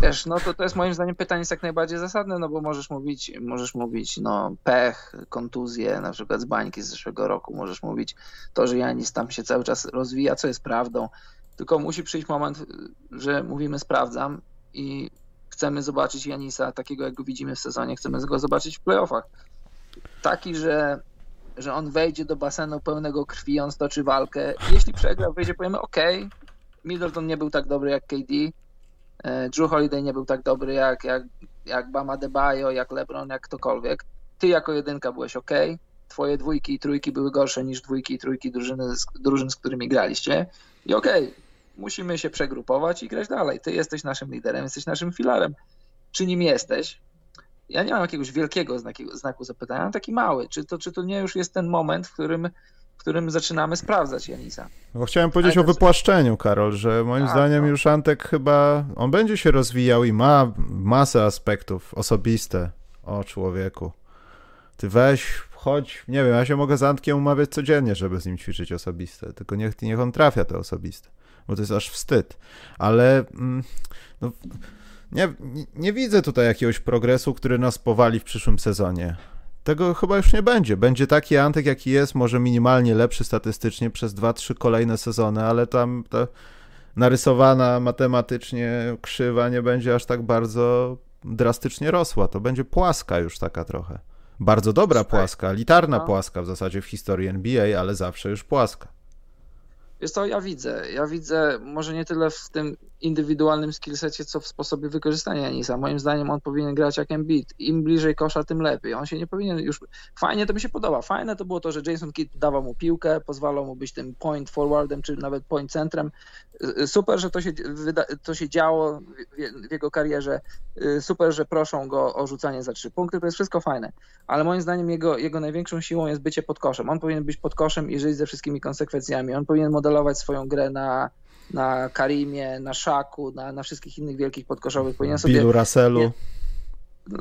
Wiesz, no to, to jest moim zdaniem pytanie jest jak najbardziej zasadne, no bo możesz mówić, możesz mówić, no pech, kontuzje, na przykład z bańki z zeszłego roku, możesz mówić to, że Janis tam się cały czas rozwija, co jest prawdą, tylko musi przyjść moment, że mówimy sprawdzam i chcemy zobaczyć Janisa takiego, jak go widzimy w sezonie, chcemy go zobaczyć w playoffach. Taki, że, że on wejdzie do basenu pełnego krwi, on stoczy walkę. Jeśli przegra, wyjdzie, powiemy ok, Middleton nie był tak dobry jak KD, Drew Holiday nie był tak dobry jak, jak, jak Bama Debajo, jak LeBron, jak ktokolwiek. Ty jako jedynka byłeś ok, twoje dwójki i trójki były gorsze niż dwójki i trójki drużyny, drużyn, z którymi graliście. I okej, okay, musimy się przegrupować i grać dalej. Ty jesteś naszym liderem, jesteś naszym filarem. Czy nim jesteś? Ja nie mam jakiegoś wielkiego znaku, znaku zapytania, mam taki mały. Czy to, czy to nie już jest ten moment, w którym, w którym zaczynamy sprawdzać Janisa? No, chciałem powiedzieć Ale o wypłaszczeniu, Karol, że moim A, tak, zdaniem no. już Antek chyba, on będzie się rozwijał i ma masę aspektów osobiste o człowieku. Ty weź, chodź, nie wiem, ja się mogę z Antkiem umawiać codziennie, żeby z nim ćwiczyć osobiste, tylko niech, niech on trafia te osobiste bo to jest aż wstyd. Ale mm, no, nie, nie widzę tutaj jakiegoś progresu, który nas powali w przyszłym sezonie. Tego chyba już nie będzie. Będzie taki Antek, jaki jest, może minimalnie lepszy statystycznie przez 2-3 kolejne sezony, ale tam ta narysowana matematycznie krzywa nie będzie aż tak bardzo drastycznie rosła. To będzie płaska już taka trochę. Bardzo dobra płaska, litarna no. płaska w zasadzie w historii NBA, ale zawsze już płaska. Jest to, ja widzę. Ja widzę może nie tyle w tym indywidualnym skillsecie, co w sposobie wykorzystania Janisa. Moim zdaniem on powinien grać jak Embiid. Im bliżej kosza, tym lepiej. On się nie powinien już... Fajnie to mi się podoba. Fajne to było to, że Jason Kidd dawał mu piłkę, pozwalał mu być tym point forwardem, czy nawet point centrem. Super, że to się, to się działo w jego karierze. Super, że proszą go o rzucanie za trzy punkty. To jest wszystko fajne. Ale moim zdaniem jego, jego największą siłą jest bycie pod koszem. On powinien być pod koszem i żyć ze wszystkimi konsekwencjami. On powinien modelować swoją grę na na Karimie, na Szaku, na, na wszystkich innych wielkich podkoszowych. Powinien sobie... Billu Russellu.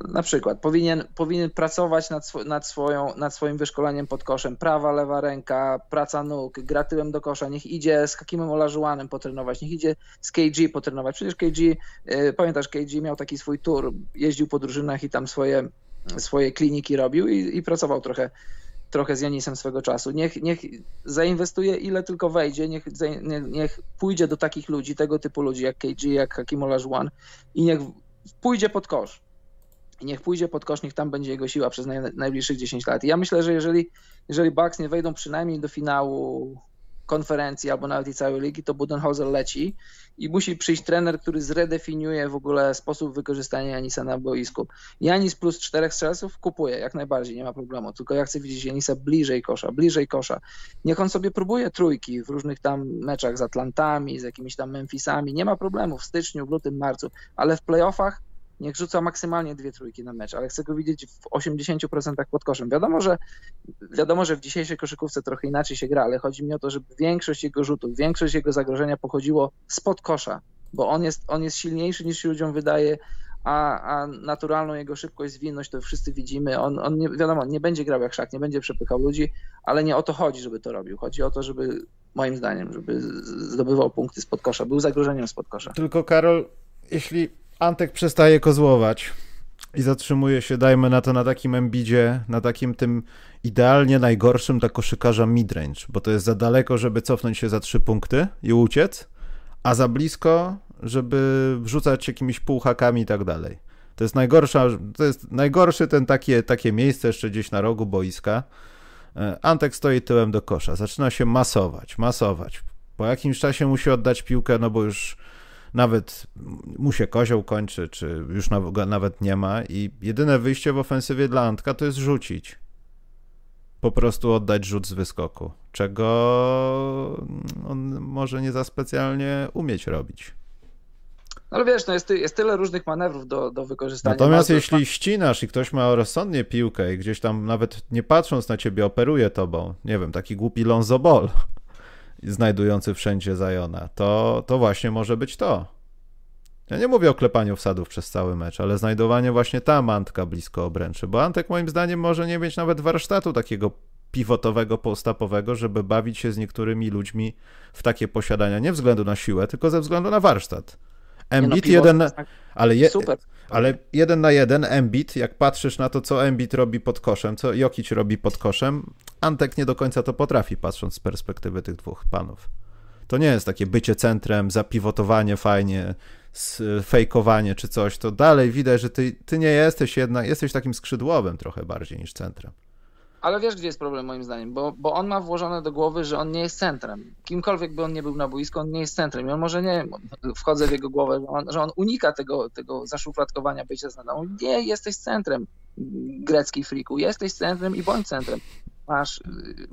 Na przykład powinien, powinien pracować nad, sw nad, swoją, nad swoim wyszkoleniem pod koszem. Prawa, lewa ręka, praca nóg, gra tyłem do kosza. Niech idzie z Hakimem Olażułanem potrenować, niech idzie z KG potrenować. Przecież KG, yy, pamiętasz, KG miał taki swój tour, jeździł po drużynach i tam swoje, swoje kliniki robił i, i pracował trochę trochę z Janisem swego czasu. Niech, niech zainwestuje ile tylko wejdzie, niech, niech pójdzie do takich ludzi, tego typu ludzi jak KG, jak Hakim Olajuwon i niech pójdzie pod kosz. Niech pójdzie pod kosz, niech tam będzie jego siła przez naj, najbliższych 10 lat. I ja myślę, że jeżeli, jeżeli Bucks nie wejdą przynajmniej do finału konferencji albo nawet i całej ligi, to Budenholzer leci i musi przyjść trener, który zredefiniuje w ogóle sposób wykorzystania Janisa na boisku. Janis plus czterech strzelców kupuje, jak najbardziej, nie ma problemu, tylko ja chcę widzieć Janisa bliżej kosza, bliżej kosza. Niech on sobie próbuje trójki w różnych tam meczach z Atlantami, z jakimiś tam Memphisami, nie ma problemu w styczniu, w lutym, marcu, ale w playoffach niech rzuca maksymalnie dwie trójki na mecz, ale chcę go widzieć w 80% pod koszem. Wiadomo, że wiadomo, że w dzisiejszej koszykówce trochę inaczej się gra, ale chodzi mi o to, żeby większość jego rzutów, większość jego zagrożenia pochodziło spod kosza, bo on jest, on jest silniejszy niż się ludziom wydaje, a, a naturalną jego szybkość, zwinność to wszyscy widzimy. On, on nie, wiadomo, nie będzie grał jak szak, nie będzie przepychał ludzi, ale nie o to chodzi, żeby to robił. Chodzi o to, żeby, moim zdaniem, żeby zdobywał punkty spod kosza, był zagrożeniem spod kosza. Tylko Karol, jeśli Antek przestaje kozłować i zatrzymuje się, dajmy na to, na takim embidzie, na takim tym idealnie najgorszym dla koszykarza midrange, bo to jest za daleko, żeby cofnąć się za trzy punkty i uciec, a za blisko, żeby wrzucać jakimiś półhakami i tak dalej. To jest najgorsza, to jest najgorszy ten takie, takie miejsce jeszcze gdzieś na rogu boiska. E, Antek stoi tyłem do kosza, zaczyna się masować, masować. Po jakimś czasie musi oddać piłkę, no bo już nawet mu się kozioł kończy, czy już nawet nie ma i jedyne wyjście w ofensywie dla Antka to jest rzucić. Po prostu oddać rzut z wyskoku, czego on może nie za specjalnie umieć robić. No ale wiesz, no jest, jest tyle różnych manewrów do, do wykorzystania. Natomiast jeśli ścinasz i ktoś ma rozsądnie piłkę i gdzieś tam nawet nie patrząc na ciebie operuje tobą, nie wiem, taki głupi Lonzo Ball znajdujący wszędzie Zajona, to, to właśnie może być to. Ja nie mówię o klepaniu wsadów przez cały mecz, ale znajdowanie właśnie tam Antka blisko obręczy, bo Antek moim zdaniem może nie mieć nawet warsztatu takiego pivotowego, postapowego, żeby bawić się z niektórymi ludźmi w takie posiadania, nie względu na siłę, tylko ze względu na warsztat. Embiid no, jeden, tak ale, je, ale jeden na jeden Embiid, jak patrzysz na to, co Embiid robi pod koszem, co Jokic robi pod koszem, Antek nie do końca to potrafi, patrząc z perspektywy tych dwóch panów. To nie jest takie bycie centrem, zapiwotowanie fajnie, fejkowanie czy coś, to dalej widać, że ty, ty nie jesteś jednak, jesteś takim skrzydłowym trochę bardziej niż centrem. Ale wiesz, gdzie jest problem moim zdaniem, bo, bo on ma włożone do głowy, że on nie jest centrem. Kimkolwiek by on nie był na boisku, on nie jest centrem. I on może nie, wchodzę w jego głowę, że on, że on unika tego, tego zaszufladkowania bycia centrem. Nie jesteś centrem, grecki friku, jesteś centrem i bądź centrem. Masz y,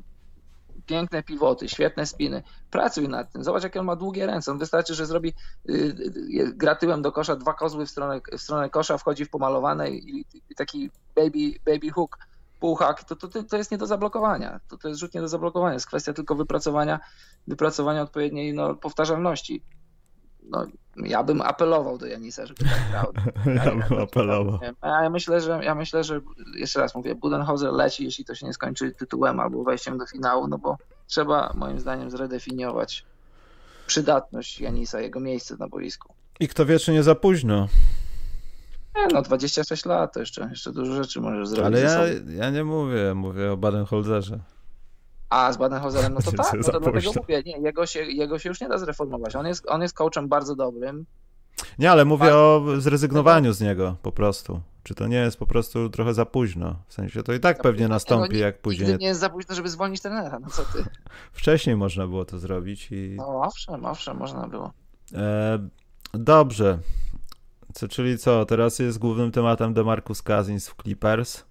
piękne pivoty, świetne spiny. Pracuj nad tym. Zobacz, jakie on ma długie ręce. On wystarczy, że zrobi y, y, gra tyłem do kosza, dwa kozły w stronę, w stronę kosza, wchodzi w pomalowane i, i taki baby, baby hook półhak, to, to, to jest nie do zablokowania. To, to jest rzut nie do zablokowania. Jest kwestia tylko wypracowania, wypracowania odpowiedniej no, powtarzalności. No, ja bym apelował do Janisa, żeby tak grał. <laughs> ja bym apelował. Ja myślę, że ja myślę, że jeszcze raz mówię, Budenholzer leci, jeśli to się nie skończy tytułem albo wejściem do finału, no bo trzeba moim zdaniem zredefiniować przydatność Janisa, jego miejsce na boisku. I kto wie, czy nie za późno. Nie, no 26 lat to jeszcze, jeszcze dużo rzeczy możesz zrobić. Ale ja, ja nie mówię, mówię o Badenholzerze. A z Badenholzerem, no to <laughs> tak, no to dlatego mówię, nie, jego się, jego się już nie da zreformować. On jest, on jest coachem bardzo dobrym. Nie, ale mówię o zrezygnowaniu z niego po prostu. Czy to nie jest po prostu trochę za późno? W sensie to i tak pewnie nastąpi, jak później. nie jest za późno, żeby zwolnić trenera, no co ty. <laughs> Wcześniej można było to zrobić i. No owszem, owszem, można było. E, dobrze. Co, czyli co, teraz jest głównym tematem DeMarcus Cousins w Clippers.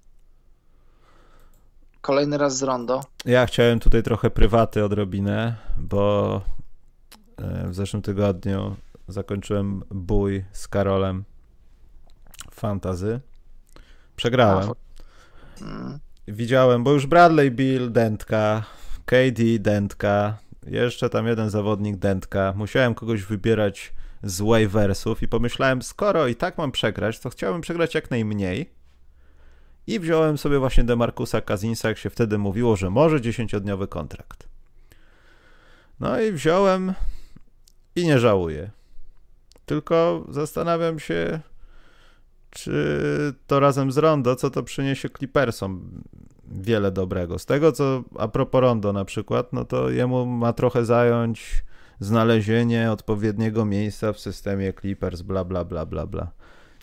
Kolejny raz z Rondo. Ja chciałem tutaj trochę prywaty odrobinę, bo e, w zeszłym tygodniu zakończyłem bój z Karolem fantazy. Przegrałem. Hmm. Widziałem, bo już Bradley Bill, dentka, KD, dentka, jeszcze tam jeden zawodnik, dentka. Musiałem kogoś wybierać z waiversów i pomyślałem, skoro i tak mam przegrać, to chciałbym przegrać jak najmniej. I wziąłem sobie właśnie Demarcusa Kazinsa, jak się wtedy mówiło, że może 10-dniowy kontrakt. No i wziąłem i nie żałuję. Tylko zastanawiam się, czy to razem z Rondo, co to przyniesie Clippersom wiele dobrego. Z tego, co a propos Rondo na przykład, no to jemu ma trochę zająć znalezienie odpowiedniego miejsca w systemie Clippers, bla, bla, bla, bla, bla.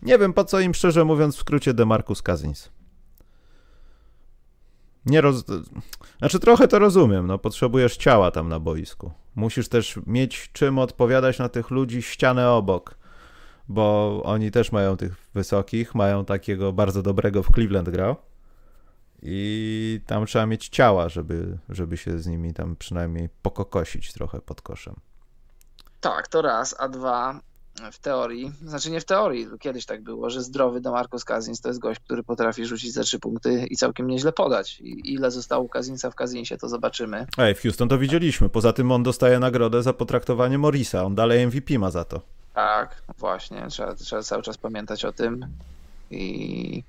Nie wiem, po co im szczerze mówiąc w skrócie DeMarcus Cousins. Nie roz... Znaczy trochę to rozumiem, no potrzebujesz ciała tam na boisku. Musisz też mieć czym odpowiadać na tych ludzi ścianę obok, bo oni też mają tych wysokich, mają takiego bardzo dobrego w Cleveland grał i tam trzeba mieć ciała, żeby, żeby się z nimi tam przynajmniej pokokosić trochę pod koszem. Tak, to raz, a dwa w teorii, znaczy nie w teorii, kiedyś tak było, że zdrowy Demarcus Cousins to jest gość, który potrafi rzucić za trzy punkty i całkiem nieźle podać. I ile zostało Cousinsa w Cousinsie, to zobaczymy. Ej, w Houston to widzieliśmy. Poza tym on dostaje nagrodę za potraktowanie Morisa. On dalej MVP ma za to. Tak, właśnie. Trzeba, trzeba cały czas pamiętać o tym. I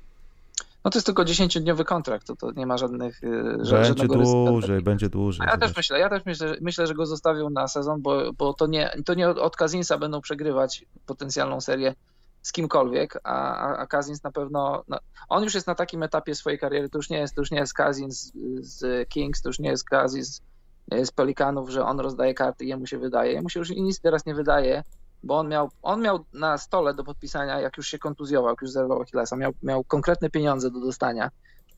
no to jest tylko 10-dniowy kontrakt, to, to nie ma żadnych. Y, będzie dłużej, będzie dłużej. Ja też myślę, ja też myślę, myślę, że go zostawią na sezon, bo, bo to, nie, to nie od Kazinsa będą przegrywać potencjalną serię z kimkolwiek, a, a Kazins na pewno. No, on już jest na takim etapie swojej kariery, to już nie jest, to już nie jest Kazins z Kings, to już nie jest Kazins z Pelikanów, że on rozdaje karty i jemu się wydaje. Jemu się już nic teraz nie wydaje bo on miał, on miał na stole do podpisania, jak już się kontuzjował, jak już zerwał Achillesa, miał, miał konkretne pieniądze do dostania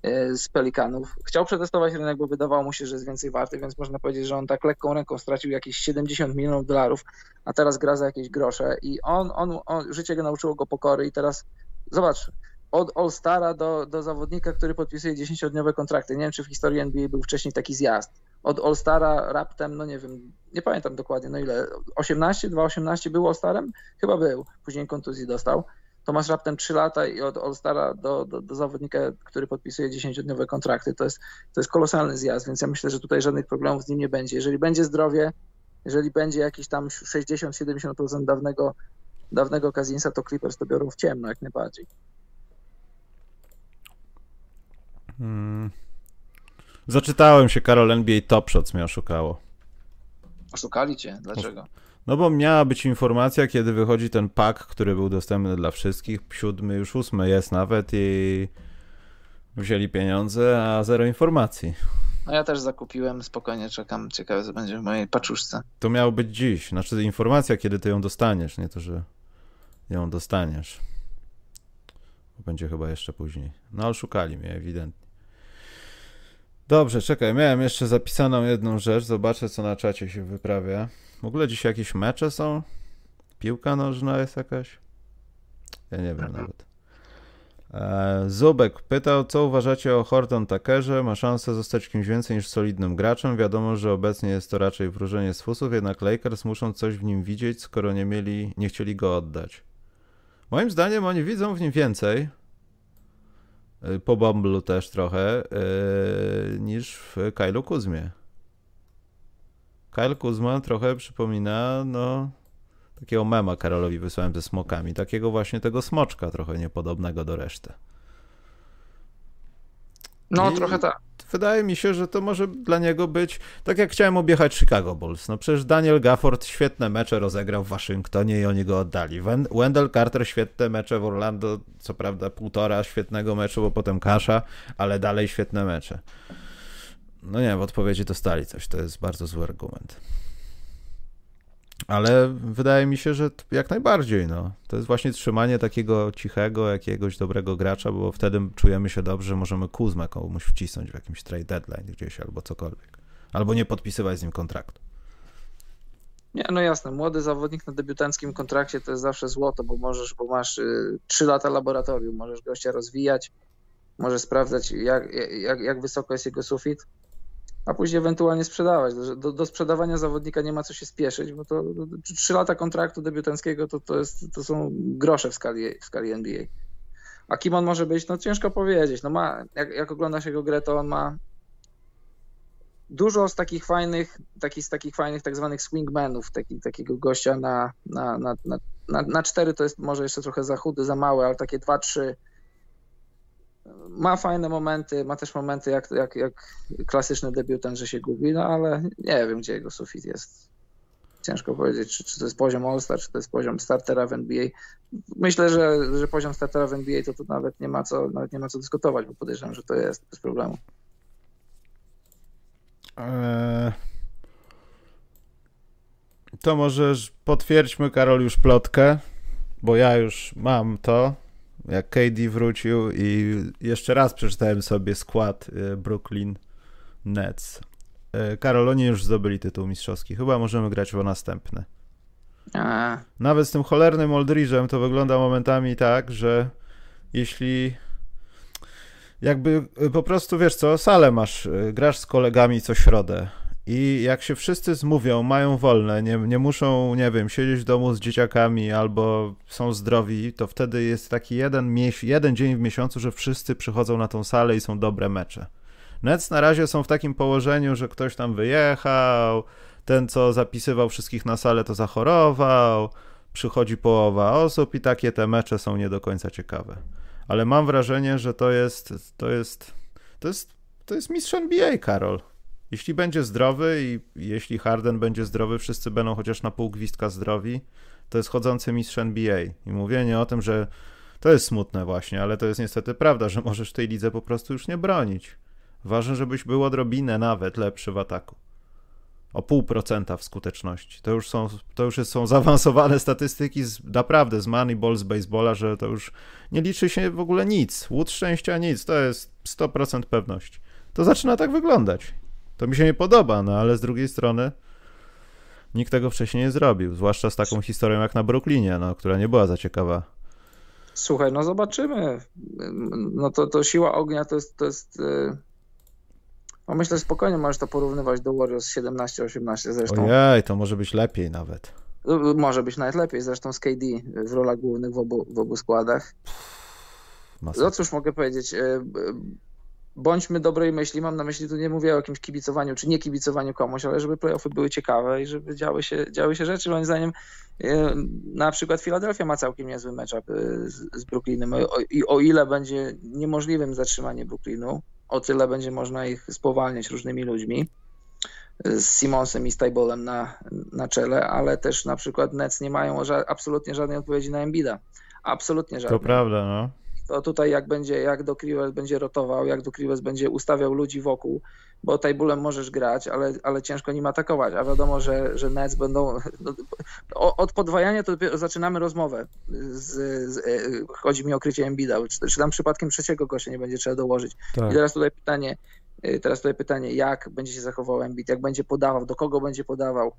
e, z Pelikanów. Chciał przetestować rynek, bo wydawało mu się, że jest więcej warty, więc można powiedzieć, że on tak lekką ręką stracił jakieś 70 milionów dolarów, a teraz gra za jakieś grosze i on, on, on życie go nauczyło go pokory i teraz zobacz, od All-Stara do, do zawodnika, który podpisuje 10-dniowe kontrakty. Nie wiem, czy w historii NBA był wcześniej taki zjazd. Od All-Stara raptem, no nie wiem, nie pamiętam dokładnie, no ile, 18, 2-18 był All-Starem? Chyba był, później kontuzji dostał. To masz raptem 3 lata i od All-Stara do, do, do, zawodnika, który podpisuje 10-dniowe kontrakty. To jest, to jest kolosalny zjazd, więc ja myślę, że tutaj żadnych problemów z nim nie będzie. Jeżeli będzie zdrowie, jeżeli będzie jakiś tam 60-70% dawnego, dawnego Kazinsa, to Clippers to biorą w ciemno jak najbardziej. Hmm. Zaczytałem się, Karol, NBA Top Shots mnie oszukało. Oszukali cię? Dlaczego? No bo miała być informacja, kiedy wychodzi ten pak, który był dostępny dla wszystkich. Siódmy, już ósmy jest nawet i wzięli pieniądze, a zero informacji. No ja też zakupiłem, spokojnie czekam, ciekawe co będzie w mojej paczuszce. To miało być dziś, znaczy informacja, kiedy ty ją dostaniesz, nie to, że ją dostaniesz. Będzie chyba jeszcze później. No ale szukali mnie ewidentnie. Dobrze, czekaj, miałem jeszcze zapisaną jedną rzecz, zobaczę co na czacie się wyprawia. W ogóle dzisiaj jakieś mecze są? Piłka nożna jest jakaś? Ja nie wiem nawet. E, Zubek pytał, co uważacie o Horton Tuckerze? Ma szansę zostać kimś więcej niż solidnym graczem. Wiadomo, że obecnie jest to raczej wróżenie z fusów, jednak Lakers muszą coś w nim widzieć, skoro nie mieli, nie chcieli go oddać. Moim zdaniem oni widzą w nim więcej, po Bumblu też trochę, yy, niż w Kylu Kuzmie. Kyle Kuzma trochę przypomina, no, takiego mema Karolowi wysłałem ze smokami, takiego właśnie tego smoczka trochę niepodobnego do reszty. No, I... trochę tak wydaje mi się, że to może dla niego być tak jak chciałem objechać Chicago Bulls. No przecież Daniel Gafford świetne mecze rozegrał w Waszyngtonie i oni go oddali. Wendell Carter świetne mecze w Orlando, co prawda półtora świetnego meczu, bo potem kasza, ale dalej świetne mecze. No nie, w odpowiedzi dostali coś, to jest bardzo zły argument. Ale wydaje mi się, że jak najbardziej, no. To jest właśnie trzymanie takiego cichego, jakiegoś dobrego gracza, bo wtedy czujemy się dobrze, możemy Kuzmę komuś wcisnąć w jakimś trade deadline gdzieś albo cokolwiek. Albo nie podpisywać z nim kontraktu. Nie, no jasne, młody zawodnik na debiutanckim kontrakcie to jest zawsze złoto, bo możesz, bo masz y, 3 lata laboratorium, możesz gościa rozwijać, możesz sprawdzać jak, jak, jak wysoko jest jego sufit, a później ewentualnie sprzedawać. Do, do, sprzedawania zawodnika nie ma co się spieszyć, bo to trzy lata kontraktu debiutanckiego to, to, jest, to są grosze w skali, w skali NBA. A kim on może być? No ciężko powiedzieć. No ma, jak, jak oglądasz jego grę, to on ma dużo z takich fajnych, taki, z takich fajnych tak zwanych swingmanów, taki, takiego gościa na, na, na, na, na, na cztery to jest może jeszcze trochę za chudy, za małe, ale takie dwa, trzy ma fajne momenty, ma też momenty jak, jak, jak klasyczny debiutant, że się gubi, no ale nie wiem, gdzie jego sufit jest. Ciężko powiedzieć, czy, czy to jest poziom All-Star, czy to jest poziom startera w NBA. Myślę, że, że poziom startera w NBA to, to nawet nie ma co nawet nie ma co dyskutować, bo podejrzewam, że to jest bez problemu. Eee... To może potwierdźmy, Karol, już plotkę, bo ja już mam to jak KD wrócił i jeszcze raz przeczytałem sobie skład y, Brooklyn Nets. Y, Karol, oni już zdobyli tytuł mistrzowski. Chyba możemy grać o następne. A. Nawet z tym cholernym Aldridge'em to wygląda momentami tak, że jeśli jakby y, po prostu, wiesz co, salę masz, grasz z kolegami co środę i jak się wszyscy zmówią, mają wolne, nie, nie muszą, nie wiem, siedzieć w domu z dzieciakami albo są zdrowi, to wtedy jest taki jeden, jeden dzień w miesiącu, że wszyscy przychodzą na tą salę i są dobre mecze. Nets na razie są w takim położeniu, że ktoś tam wyjechał, ten co zapisywał wszystkich na salę to zachorował, przychodzi połowa osób i takie te mecze są nie do końca ciekawe. Ale mam wrażenie, że to jest, to jest, to jest, to jest mistrz NBA, Karol. Jeśli będzie zdrowy i jeśli Harden będzie zdrowy, wszyscy będą chociaż na pół gwizdka zdrowi, to jest chodzący mistrz NBA. I mówienie o tym, że to jest smutne właśnie, ale to jest niestety prawda, że możesz tej lidze po prostu już nie bronić. Ważne, żebyś był odrobinę nawet lepszy w ataku. o pół procenta w skuteczności. To już są, to już są zaawansowane statystyki z, naprawdę z Moneyball, z baseballa, że to już nie liczy się w ogóle nic. Łód szczęścia nic, to jest 100% pewności. To zaczyna tak wyglądać. To mi się nie podoba, no ale z drugiej strony nikt tego wcześniej nie zrobił, zwłaszcza z taką historią jak na Brooklynie, no, która nie była za ciekawa. Słuchaj, no zobaczymy. No to, to siła ognia to jest, to jest y, no myślę, spokojnie możesz to porównywać do Warriors 17-18 zresztą. Ojej, to może być lepiej nawet. No, może być nawet lepiej, zresztą z KD w rolach głównych w obu, w obu składach. No cóż mogę powiedzieć, y, bądźmy dobrej myśli, mam na myśli, tu nie mówię o jakimś kibicowaniu, czy nie kibicowaniu komuś, ale żeby playoffy były ciekawe i żeby działy się, działy się rzeczy, moim zdaniem e, na przykład Philadelphia ma całkiem niezły matchup e, z, z Brooklynem i o ile będzie niemożliwym zatrzymanie Brooklynu, o tyle będzie można ich spowalniać różnymi ludźmi z Simonsem i Stabolem na, na czele, ale też na przykład Nets nie mają ża absolutnie żadnej odpowiedzi na Embida. Absolutnie żadnej. To prawda, no to tutaj jak będzie, jak do Kriwes będzie rotował, jak do Kriwes będzie ustawiał ludzi wokół, bo Tajbulem możesz grać, ale, ale ciężko nim atakować, a wiadomo, że, że Nets będą, no, od podwajania to zaczynamy rozmowę, z, z, e, chodzi mi o krycie Embida, czy, czy tam przypadkiem trzeciego gościa nie będzie trzeba dołożyć. Tak. I teraz tutaj pytanie, e, teraz tutaj pytanie, jak będzie się zachował Embid, jak będzie podawał, do kogo będzie podawał,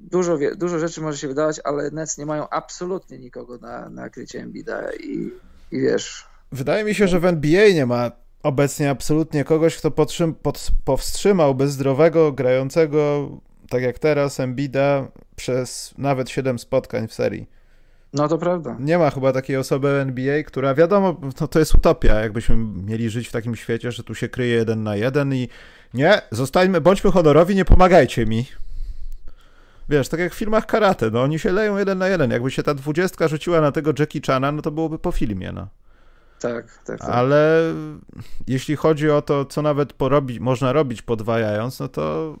dużo, dużo rzeczy może się wydawać, ale Nets nie mają absolutnie nikogo na, na krycie Embida i i wiesz. Wydaje mi się, że w NBA nie ma obecnie absolutnie kogoś, kto podtrzym, pod, powstrzymałby zdrowego, grającego, tak jak teraz, Embida przez nawet 7 spotkań w serii. No to prawda. Nie ma chyba takiej osoby w NBA, która wiadomo, no to jest utopia, jakbyśmy mieli żyć w takim świecie, że tu się kryje jeden na jeden i nie, zostańmy, bądźmy honorowi, nie pomagajcie mi. Wiesz, tak jak w filmach karate, no oni się leją jeden na jeden. Jakby się ta dwudziestka rzuciła na tego Jackie Chana, no to byłoby po filmie, no. Tak, tak, tak. Ale jeśli chodzi o to, co nawet porobi, można robić podwajając, no to,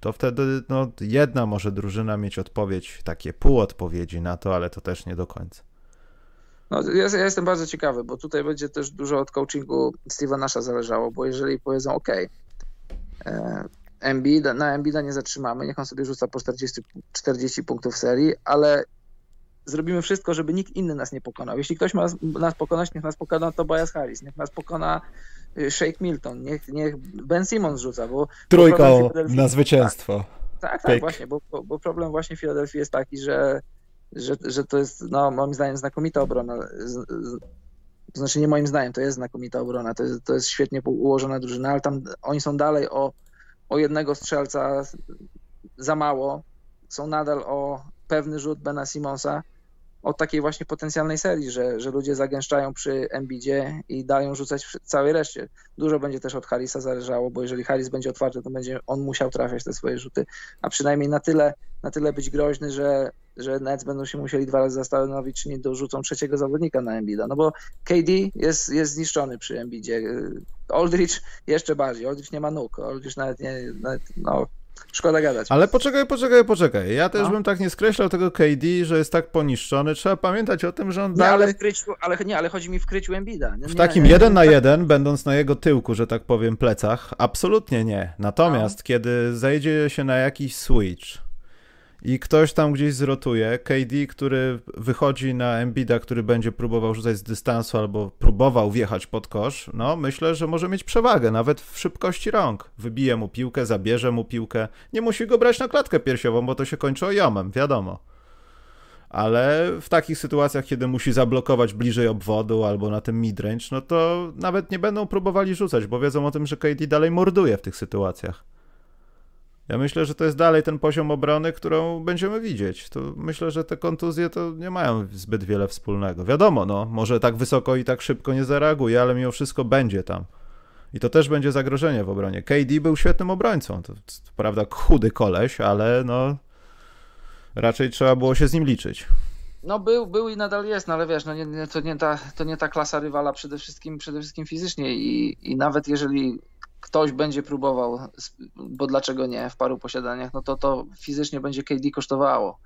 to wtedy no, jedna może drużyna mieć odpowiedź, takie pół odpowiedzi na to, ale to też nie do końca. No, ja, ja jestem bardzo ciekawy, bo tutaj będzie też dużo od coachingu Steve'a Nasha zależało, bo jeżeli powiedzą OK, Embiid, na Embida nie zatrzymamy, niech on sobie rzuca po 40, 40 punktów serii, ale zrobimy wszystko, żeby nikt inny nas nie pokonał. Jeśli ktoś ma nas pokonać, niech nas pokona Tobias Harris, niech nas pokona y, Shake Milton, niech, niech Ben Simmons rzuca, bo... Trójką na zwycięstwo. Tak, tak, tak właśnie, bo, bo, bo, problem właśnie w Filadelfii jest taki, że, że, że to jest, no moim zdaniem, znakomita obrona. Z, z, to znaczy nie moim zdaniem, to jest znakomita obrona, to jest, to jest świetnie ułożona drużyna, ale tam oni są dalej o o jednego strzelca za mało. Są nadal o pewny rzut Bena Simonsa od takiej właśnie potencjalnej serii, że, że ludzie zagęszczają przy Embidzie i dają rzucać całej reszcie. Dużo będzie też od Harrisa zależało, bo jeżeli Harris będzie otwarty, to będzie on musiał trafiać te swoje rzuty, a przynajmniej na tyle, na tyle być groźny, że, że Nets będą się musieli dwa razy zastanowić, czy nie dorzucą trzeciego zawodnika na Embida, no bo KD jest, jest zniszczony przy Embidzie. Aldridge jeszcze bardziej, Aldridge nie ma nóg, Aldridge nawet nie, nawet, no Szkoda gadać. Ale poczekaj, poczekaj, poczekaj. Ja też no. bym tak nie skreślał tego KD, że jest tak poniszczony. Trzeba pamiętać o tym, że on nie, dalej... Ale, w kryciu, ale nie, ale chodzi mi w kryciu Embida. Nie, w takim nie, jeden na jeden, będąc na jego tyłku, że tak powiem, plecach, absolutnie nie. Natomiast no. kiedy zejdzie się na jakiś switch, i ktoś tam gdzieś zrotuje. KD, który wychodzi na Embida, który będzie próbował rzucać z dystansu albo próbował wjechać pod kosz, no myślę, że może mieć przewagę nawet w szybkości rąk. Wybije mu piłkę, zabierze mu piłkę. Nie musi go brać na klatkę piersiową, bo to się kończy ojomem, wiadomo. Ale w takich sytuacjach, kiedy musi zablokować bliżej obwodu albo na tym midrange, no to nawet nie będą próbowali rzucać, bo wiedzą o tym, że KD dalej morduje w tych sytuacjach. Ja myślę, że to jest dalej ten poziom obrony, którą będziemy widzieć. To myślę, że te kontuzje to nie mają zbyt wiele wspólnego. Wiadomo, no, może tak wysoko i tak szybko nie zareaguje, ale mimo wszystko będzie tam. I to też będzie zagrożenie w obronie. KD był świetnym obrońcą. To, to, prawda chudy koleś, ale no raczej trzeba było się z nim liczyć. No był, był i nadal jest, no ale wiesz, no nie, nie, to, nie ta, to nie ta klasa rywala przede wszystkim, przede wszystkim fizycznie i, i nawet jeżeli ktoś będzie próbował, bo dlaczego nie, w paru posiadaniach, no to to fizycznie będzie KD kosztowało.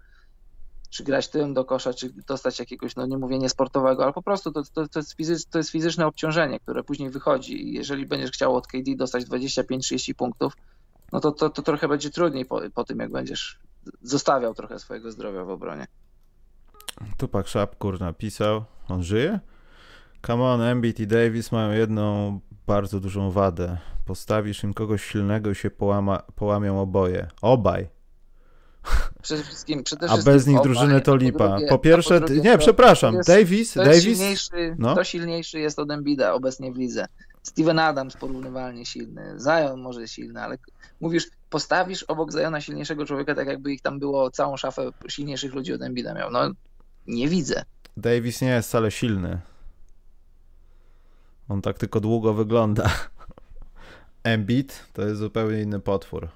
Czy grać tym do kosza, czy dostać jakiegoś, no nie mówię niesportowego, ale po prostu to, to, to, jest, to jest fizyczne obciążenie, które później wychodzi. I jeżeli będziesz chciał od KD dostać 25-30 punktów, no to, to, to trochę będzie trudniej po, po tym, jak będziesz zostawiał trochę swojego zdrowia w obronie. Tupak Szapkur napisał, on żyje? Come on, Embiid i Davis mają jedną bardzo dużą wadę. Postawisz im kogoś silnego i się połama, połamią oboje. Obaj. Przede wszystkim, przede a bez nich drużyny to lipa. Po, drugie, po pierwsze, po drugie, nie, przepraszam, jest, Davis, to Davis. Silniejszy, no? To silniejszy jest od Embida obecnie w lidze. Steven Adams porównywalnie silny, Zion może silny, ale mówisz, postawisz obok Zajona silniejszego człowieka, tak jakby ich tam było całą szafę silniejszych ludzi od Embida miał. No, nie widzę. Davis nie jest wcale silny. On tak tylko długo wygląda. Embiid to jest zupełnie inny potwór.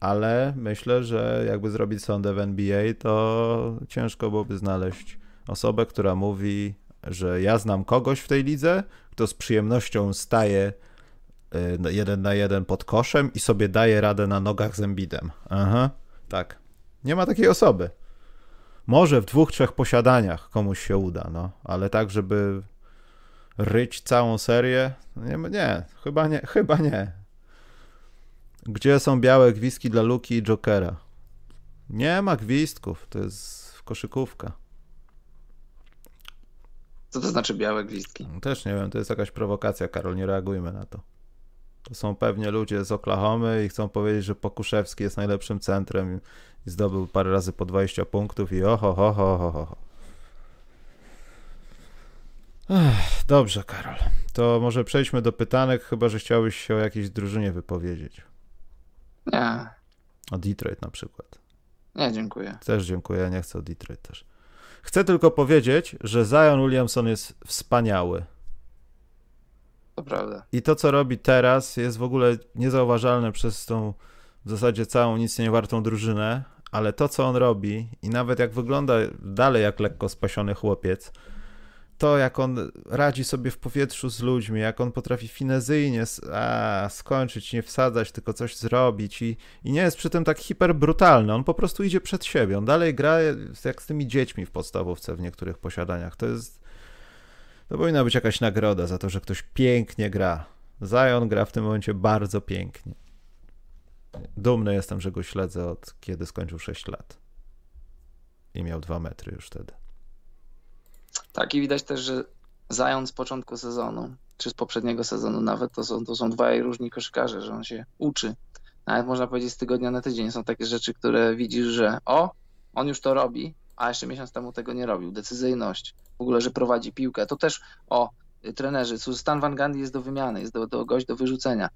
Ale myślę, że jakby zrobić sondę w NBA, to ciężko byłoby znaleźć osobę, która mówi, że ja znam kogoś w tej lidze, kto z przyjemnością staje y, jeden na jeden pod koszem i sobie daje radę na nogach z Embidem. Aha, tak. Nie ma takiej osoby. Może w dwóch, trzech posiadaniach komuś się uda, no, ale tak, żeby ryć całą serię? Nie, nie, chyba nie, <laughs> chyba nie. Gdzie są białe gwizdki dla Luki i Jokera? Nie ma gwizdków, to jest koszykówka. Co to znaczy białe gwizdki? Też nie wiem, to jest jakaś prowokacja, Karol, nie reagujmy na to. To są pewnie ludzie z Oklahomy i chcą powiedzieć, że Pokuszewski jest najlepszym centrem i zdobył parę razy po 20 punktów i oho, ho, ho, ho, ho. Ech, dobrze, Karol. To może przejdźmy do pytanek, chyba że chciałbyś się o jakiejś drużynie wypowiedzieć. Nie. O Detroit na przykład. Nie, dziękuję. Też dziękuję, nie chcę o Detroit też. Chcę tylko powiedzieć, że Zion Williamson jest wspaniały. To prawda. I to, co robi teraz, jest w ogóle niezauważalne przez tą w zasadzie całą nic nie wartą drużynę, ale to, co on robi i nawet jak wygląda dalej jak lekko spasiony chłopiec, to, jak on radzi sobie w powietrzu z ludźmi, jak on potrafi finezyjnie a, skończyć, nie wsadzać, tylko coś zrobić i, i nie jest przy tym tak hiperbrutalny. On po prostu idzie przed siebie. On dalej gra jak z tymi dziećmi w podstawówce w niektórych posiadaniach. To jest. To powinna być jakaś nagroda za to, że ktoś pięknie gra. Zion gra w tym momencie bardzo pięknie. Dumny jestem, że go śledzę od kiedy skończył 6 lat. I miał 2 metry już wtedy. Tak, i widać też, że zając z początku sezonu, czy z poprzedniego sezonu nawet, to są, to są dwaj różni koszykarze, że on się uczy. Nawet można powiedzieć z tygodnia na tydzień. Są takie rzeczy, które widzisz, że o, on już to robi, a jeszcze miesiąc temu tego nie robił. Decyzyjność, w ogóle, że prowadzi piłkę. To też, o, trenerzy, Stan Van Gundy jest do wymiany, jest do, do gość do wyrzucenia.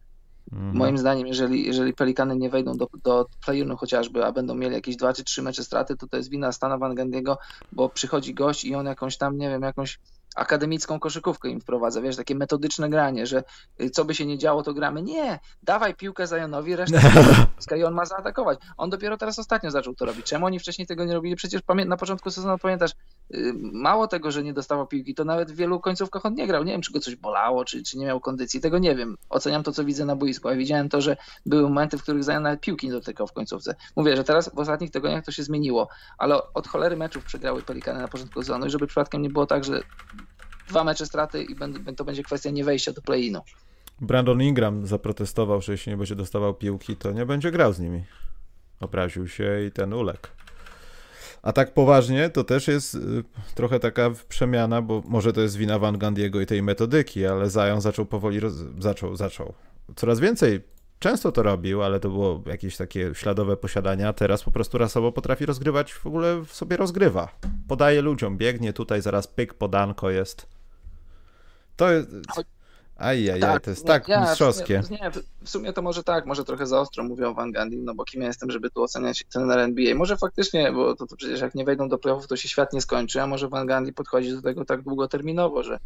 Mhm. Moim zdaniem, jeżeli, jeżeli Pelikany nie wejdą do, do play chociażby, a będą mieli jakieś dwa czy trzy mecze straty, to to jest wina Stana Van Gandiego, bo przychodzi gość i on jakąś tam, nie wiem, jakąś akademicką koszykówkę im wprowadza, wiesz, takie metodyczne granie, że y, co by się nie działo, to gramy. Nie, dawaj piłkę Zajonowi, resztę <laughs> i on ma zaatakować. On dopiero teraz ostatnio zaczął to robić. Czemu oni wcześniej tego nie robili? Przecież na początku sezonu pamiętasz, mało tego, że nie dostawał piłki, to nawet w wielu końcówkach on nie grał. Nie wiem, czy go coś bolało, czy, czy nie miał kondycji, tego nie wiem. Oceniam to, co widzę na boisku, a widziałem to, że były momenty, w których Zajon nawet piłki nie dotykał w końcówce. Mówię, że teraz w ostatnich tygodniach to się zmieniło, ale od cholery meczów przegrały Pelikany na początku sezonu i żeby przypadkiem nie było tak, że dwa mecze straty i to będzie kwestia nie wejścia do play-inu. Brandon Ingram zaprotestował, że jeśli nie będzie dostawał piłki, to nie będzie grał z nimi. Opraził się i ten uległ. A tak poważnie, to też jest y, trochę taka przemiana, bo może to jest wina Van Gandiego i tej metodyki, ale Zion zaczął powoli, roz... zaczął, zaczął. Coraz więcej, często to robił, ale to było jakieś takie śladowe posiadania, teraz po prostu rasowo potrafi rozgrywać, w ogóle sobie rozgrywa. Podaje ludziom, biegnie tutaj, zaraz pyk, podanko jest. To jest... Ajajaj, tak, to jest tak ja, mistrzowskie. Nie, w sumie to może tak, może trochę za ostro mówię o Van Gundy, no bo kim ja jestem, żeby tu oceniać trener NBA. Może faktycznie, bo to, to przecież jak nie wejdą do playoffów, to się świat nie skończy, a może Van Gundy podchodzi do tego tak długoterminowo, że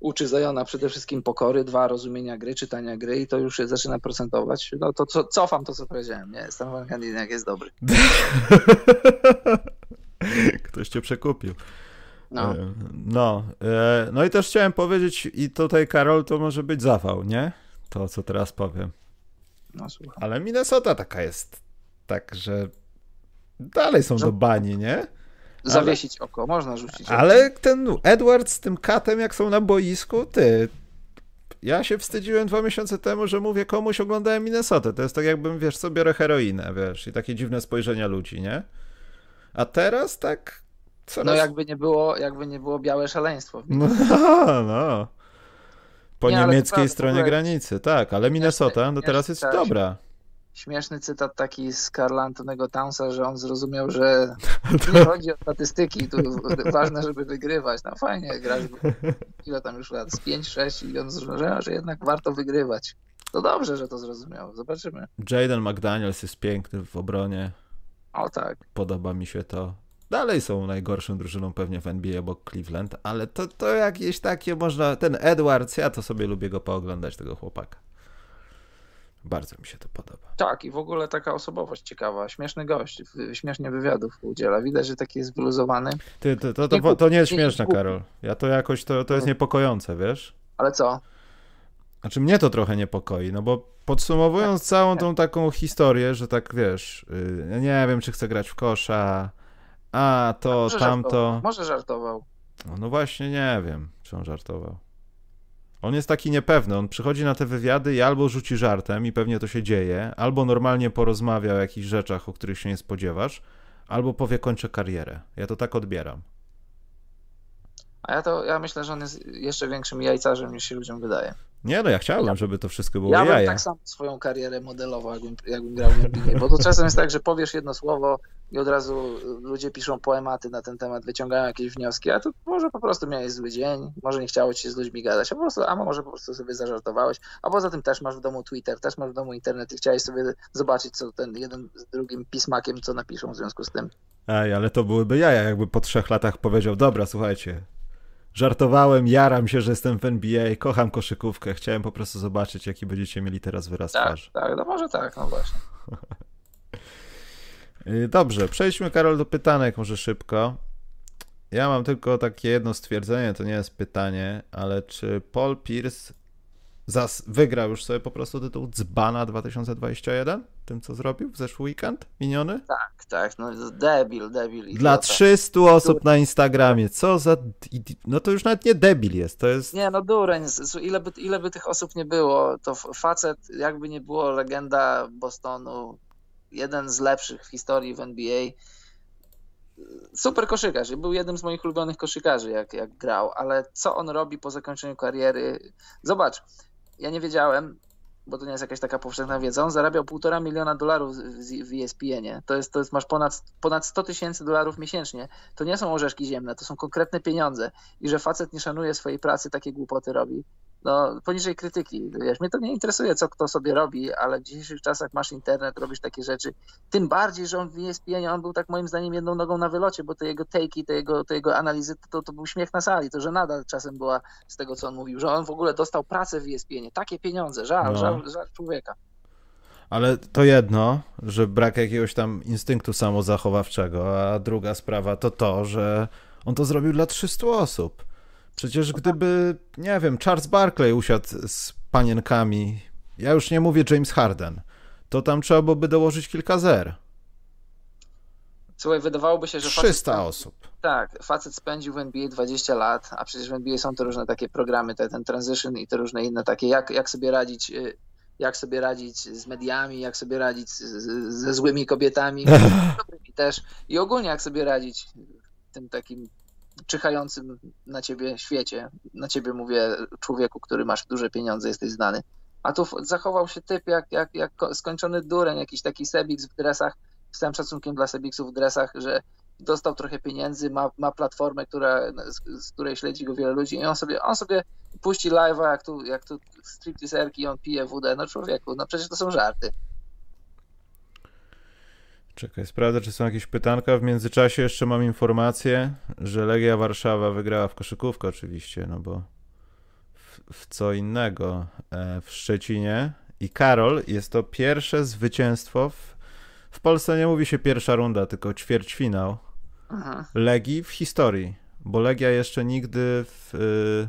uczy Zajona przede wszystkim pokory, dwa rozumienia gry, czytania gry i to już się zaczyna procentować. No to co, cofam to, co powiedziałem. Nie, jestem Van Gundy, jak jest dobry. <laughs> Ktoś cię przekupił. No. E, no, e, no i też chciałem powiedzieć, i tutaj Karol, to może być zawał, nie? To, co teraz powiem. No, słucham. Ale Minnesota taka jest, tak, że dalej są do bani, nie? Zawiesić ale, oko, można rzucić. Ale ten Edward z tym katem, jak są na boisku, ty, ja się wstydziłem dwa miesiące temu, że mówię komuś oglądałem Minnesota. To jest tak jakbym, wiesz, co biorę heroinę, wiesz, i takie dziwne spojrzenia ludzi, nie? A teraz tak coraz... No jakby nie było, jakby nie było białe szaleństwo. <laughs> No, no. Po Nie, niemieckiej stronie ogóle- granicy, tak, ale Minnesota, no teraz jest tak. dobra. Śmieszny cytat taki z Karla Antonego Townsa, że on zrozumiał, że <laughs> nie chodzi o statystyki, tu ważne, żeby wygrywać. No fajnie, grasz ile tam już lat, z 5-6 i on zrozumiał, że jednak warto wygrywać. To dobrze, że to zrozumiał. Zobaczymy. Jaden McDaniels jest piękny w obronie, O tak. podoba mi się to. Dalej są najgorszą drużyną pewnie w NBA obok Cleveland, ale to, to jakieś takie można, ten Edwards, ja to sobie lubię go pooglądać, tego chłopaka. Bardzo mi się to podoba. Tak, i w ogóle taka osobowość ciekawa, śmieszny gość, śmiesznie wywiadów udziela. Widać, że taki jest wyluzowany. Ty, to, to, Nie to, to nie jest śmieszne, Karol. Ja to jakoś, to, to jest niepokojące, wiesz? Ale co? Znaczy mnie to trochę niepokoi, no bo podsumowując całą tą taką historię, że tak wiesz, ja nie wiem, czy chcę grać w kosza, a to, Może tamto. żartował. Może żartował. No, no właśnie nie wiem, czy on żartował. On jest taki niepewny, on przychodzi na te wywiady i albo rzuci żartem i pewnie to się dzieje, albo normalnie porozmawia o jakichś rzeczach, o których się nie spodziewasz, albo powie kończę karierę. Ja to tak odbieram. A ja to ja myślę, że on jest jeszcze większym jajcarzem niż się ludziom wydaje. Nie no, ja chciałbym, Ja- żeby to wszystko było Ja bym jaja. tak samo swoją karierę modelował, jakbym, jakbym grał w NBA, bo to czasem jest tak, że powiesz jedno słowo i od razu ludzie piszą poematy na ten temat, wyciągają jakieś wnioski, a to może po prostu miałeś zły dzień, może nie chciało ci się z ludźmi gadać, a, po prostu, a może po prostu sobie zażartowałeś, a poza tym też masz w domu Twitter, też masz w domu internet i chciałeś sobie zobaczyć, co ten jeden z drugim pismakiem, co napiszą w związku z tym. Ej, ale to byłyby jaja, jakby po trzech latach powiedział, dobra, słuchajcie, żartowałem, jaram się, że jestem w NBA, kocham koszykówkę, chciałem po prostu zobaczyć, jaki będziecie mieli teraz wyraz Tak, twarzy. tak, no może tak, no właśnie. <laughs> Y, Dobrze, przejdźmy, Karol, do pytanek może szybko. Ja mam tylko takie jedno stwierdzenie, to nie jest pytanie, ale czy Paul Pierce zas- wygrał już sobie po prostu tytuł Dzbana 2021? Tym, co zrobił w zeszły weekend miniony? Tak, tak, no debil, debil. Dla idiota. 300 osób na Instagramie. Co za... No to już nawet nie debil jest, to jest... Nie, no dureń. Ile by, ile by tych osób nie było, to facet, jakby nie było legenda Bostonu, jeden z lepszych w historii w NBA. Super koszykarz. Był jednym z moich ulubionych koszykarzy, jak, jak grał, ale co on robi po zakończeniu kariery? Zobacz, ja nie wiedziałem, bo to nie jest jakaś taka powszechna wiedza. On zarabiał półtora miliona dolarów w, ESPN-ie. To jest, to jest, masz ponad, ponad 100 tysięcy dolarów miesięcznie. To nie są orzeszki ziemne, to są konkretne pieniądze i że facet nie szanuje swojej pracy, takie głupoty robi. No, poniżej krytyki. Wiesz, mnie to nie interesuje, co kto sobie robi, ale w dzisiejszych czasach masz internet, robisz takie rzeczy. Tym bardziej, że on w ESPN, on był tak moim zdaniem jedną nogą na wylocie, bo te jego take'i, te jego, te jego analizy, to, to był śmiech na sali. To, że nadal czasem była z tego, co on mówił, że on w ogóle dostał pracę w ESPN. Takie pieniądze, żal, No. żal, żal człowieka. Ale to jedno, że brak jakiegoś tam instynktu samozachowawczego, a druga sprawa to to, że on to zrobił dla 300 osób. Przecież gdyby, nie wiem, Charles Barkley usiadł z panienkami, ja już nie mówię James Harden, to tam trzeba byłoby dołożyć kilka zer. Słuchaj, wydawałoby się, że 300 facet, osób. Tak, facet spędził w NBA 20 lat, a przecież w NBA są te różne takie programy, te, ten transition i te różne inne takie, jak, jak sobie radzić y, jak sobie radzić z mediami, jak sobie radzić z, ze złymi kobietami, <laughs> też i ogólnie jak sobie radzić tym takim czyhającym na ciebie świecie. Na ciebie mówię, człowieku, który masz duże pieniądze, jesteś znany. A tu zachował się typ jak, jak, jak skończony dureń, jakiś taki Sebix w dresach, z całym szacunkiem dla Sebixów w dresach, że dostał trochę pieniędzy, ma, ma platformę, która, z, z której śledzi go wiele ludzi i on sobie, on sobie puści live'a, jak tu, jak tu stripteaserki, on pije wódę. No człowieku, no przecież to są żarty. Czekaj, sprawdzę, czy są jakieś pytanka. W międzyczasie jeszcze mam informację, że Legia Warszawa wygrała w koszykówkę oczywiście, no bo w, w co innego e, w Szczecinie. I Karol, jest to pierwsze zwycięstwo w, w Polsce nie mówi się pierwsza runda, tylko ćwierćfinał Mhm. Legii w historii, bo Legia jeszcze nigdy w, y,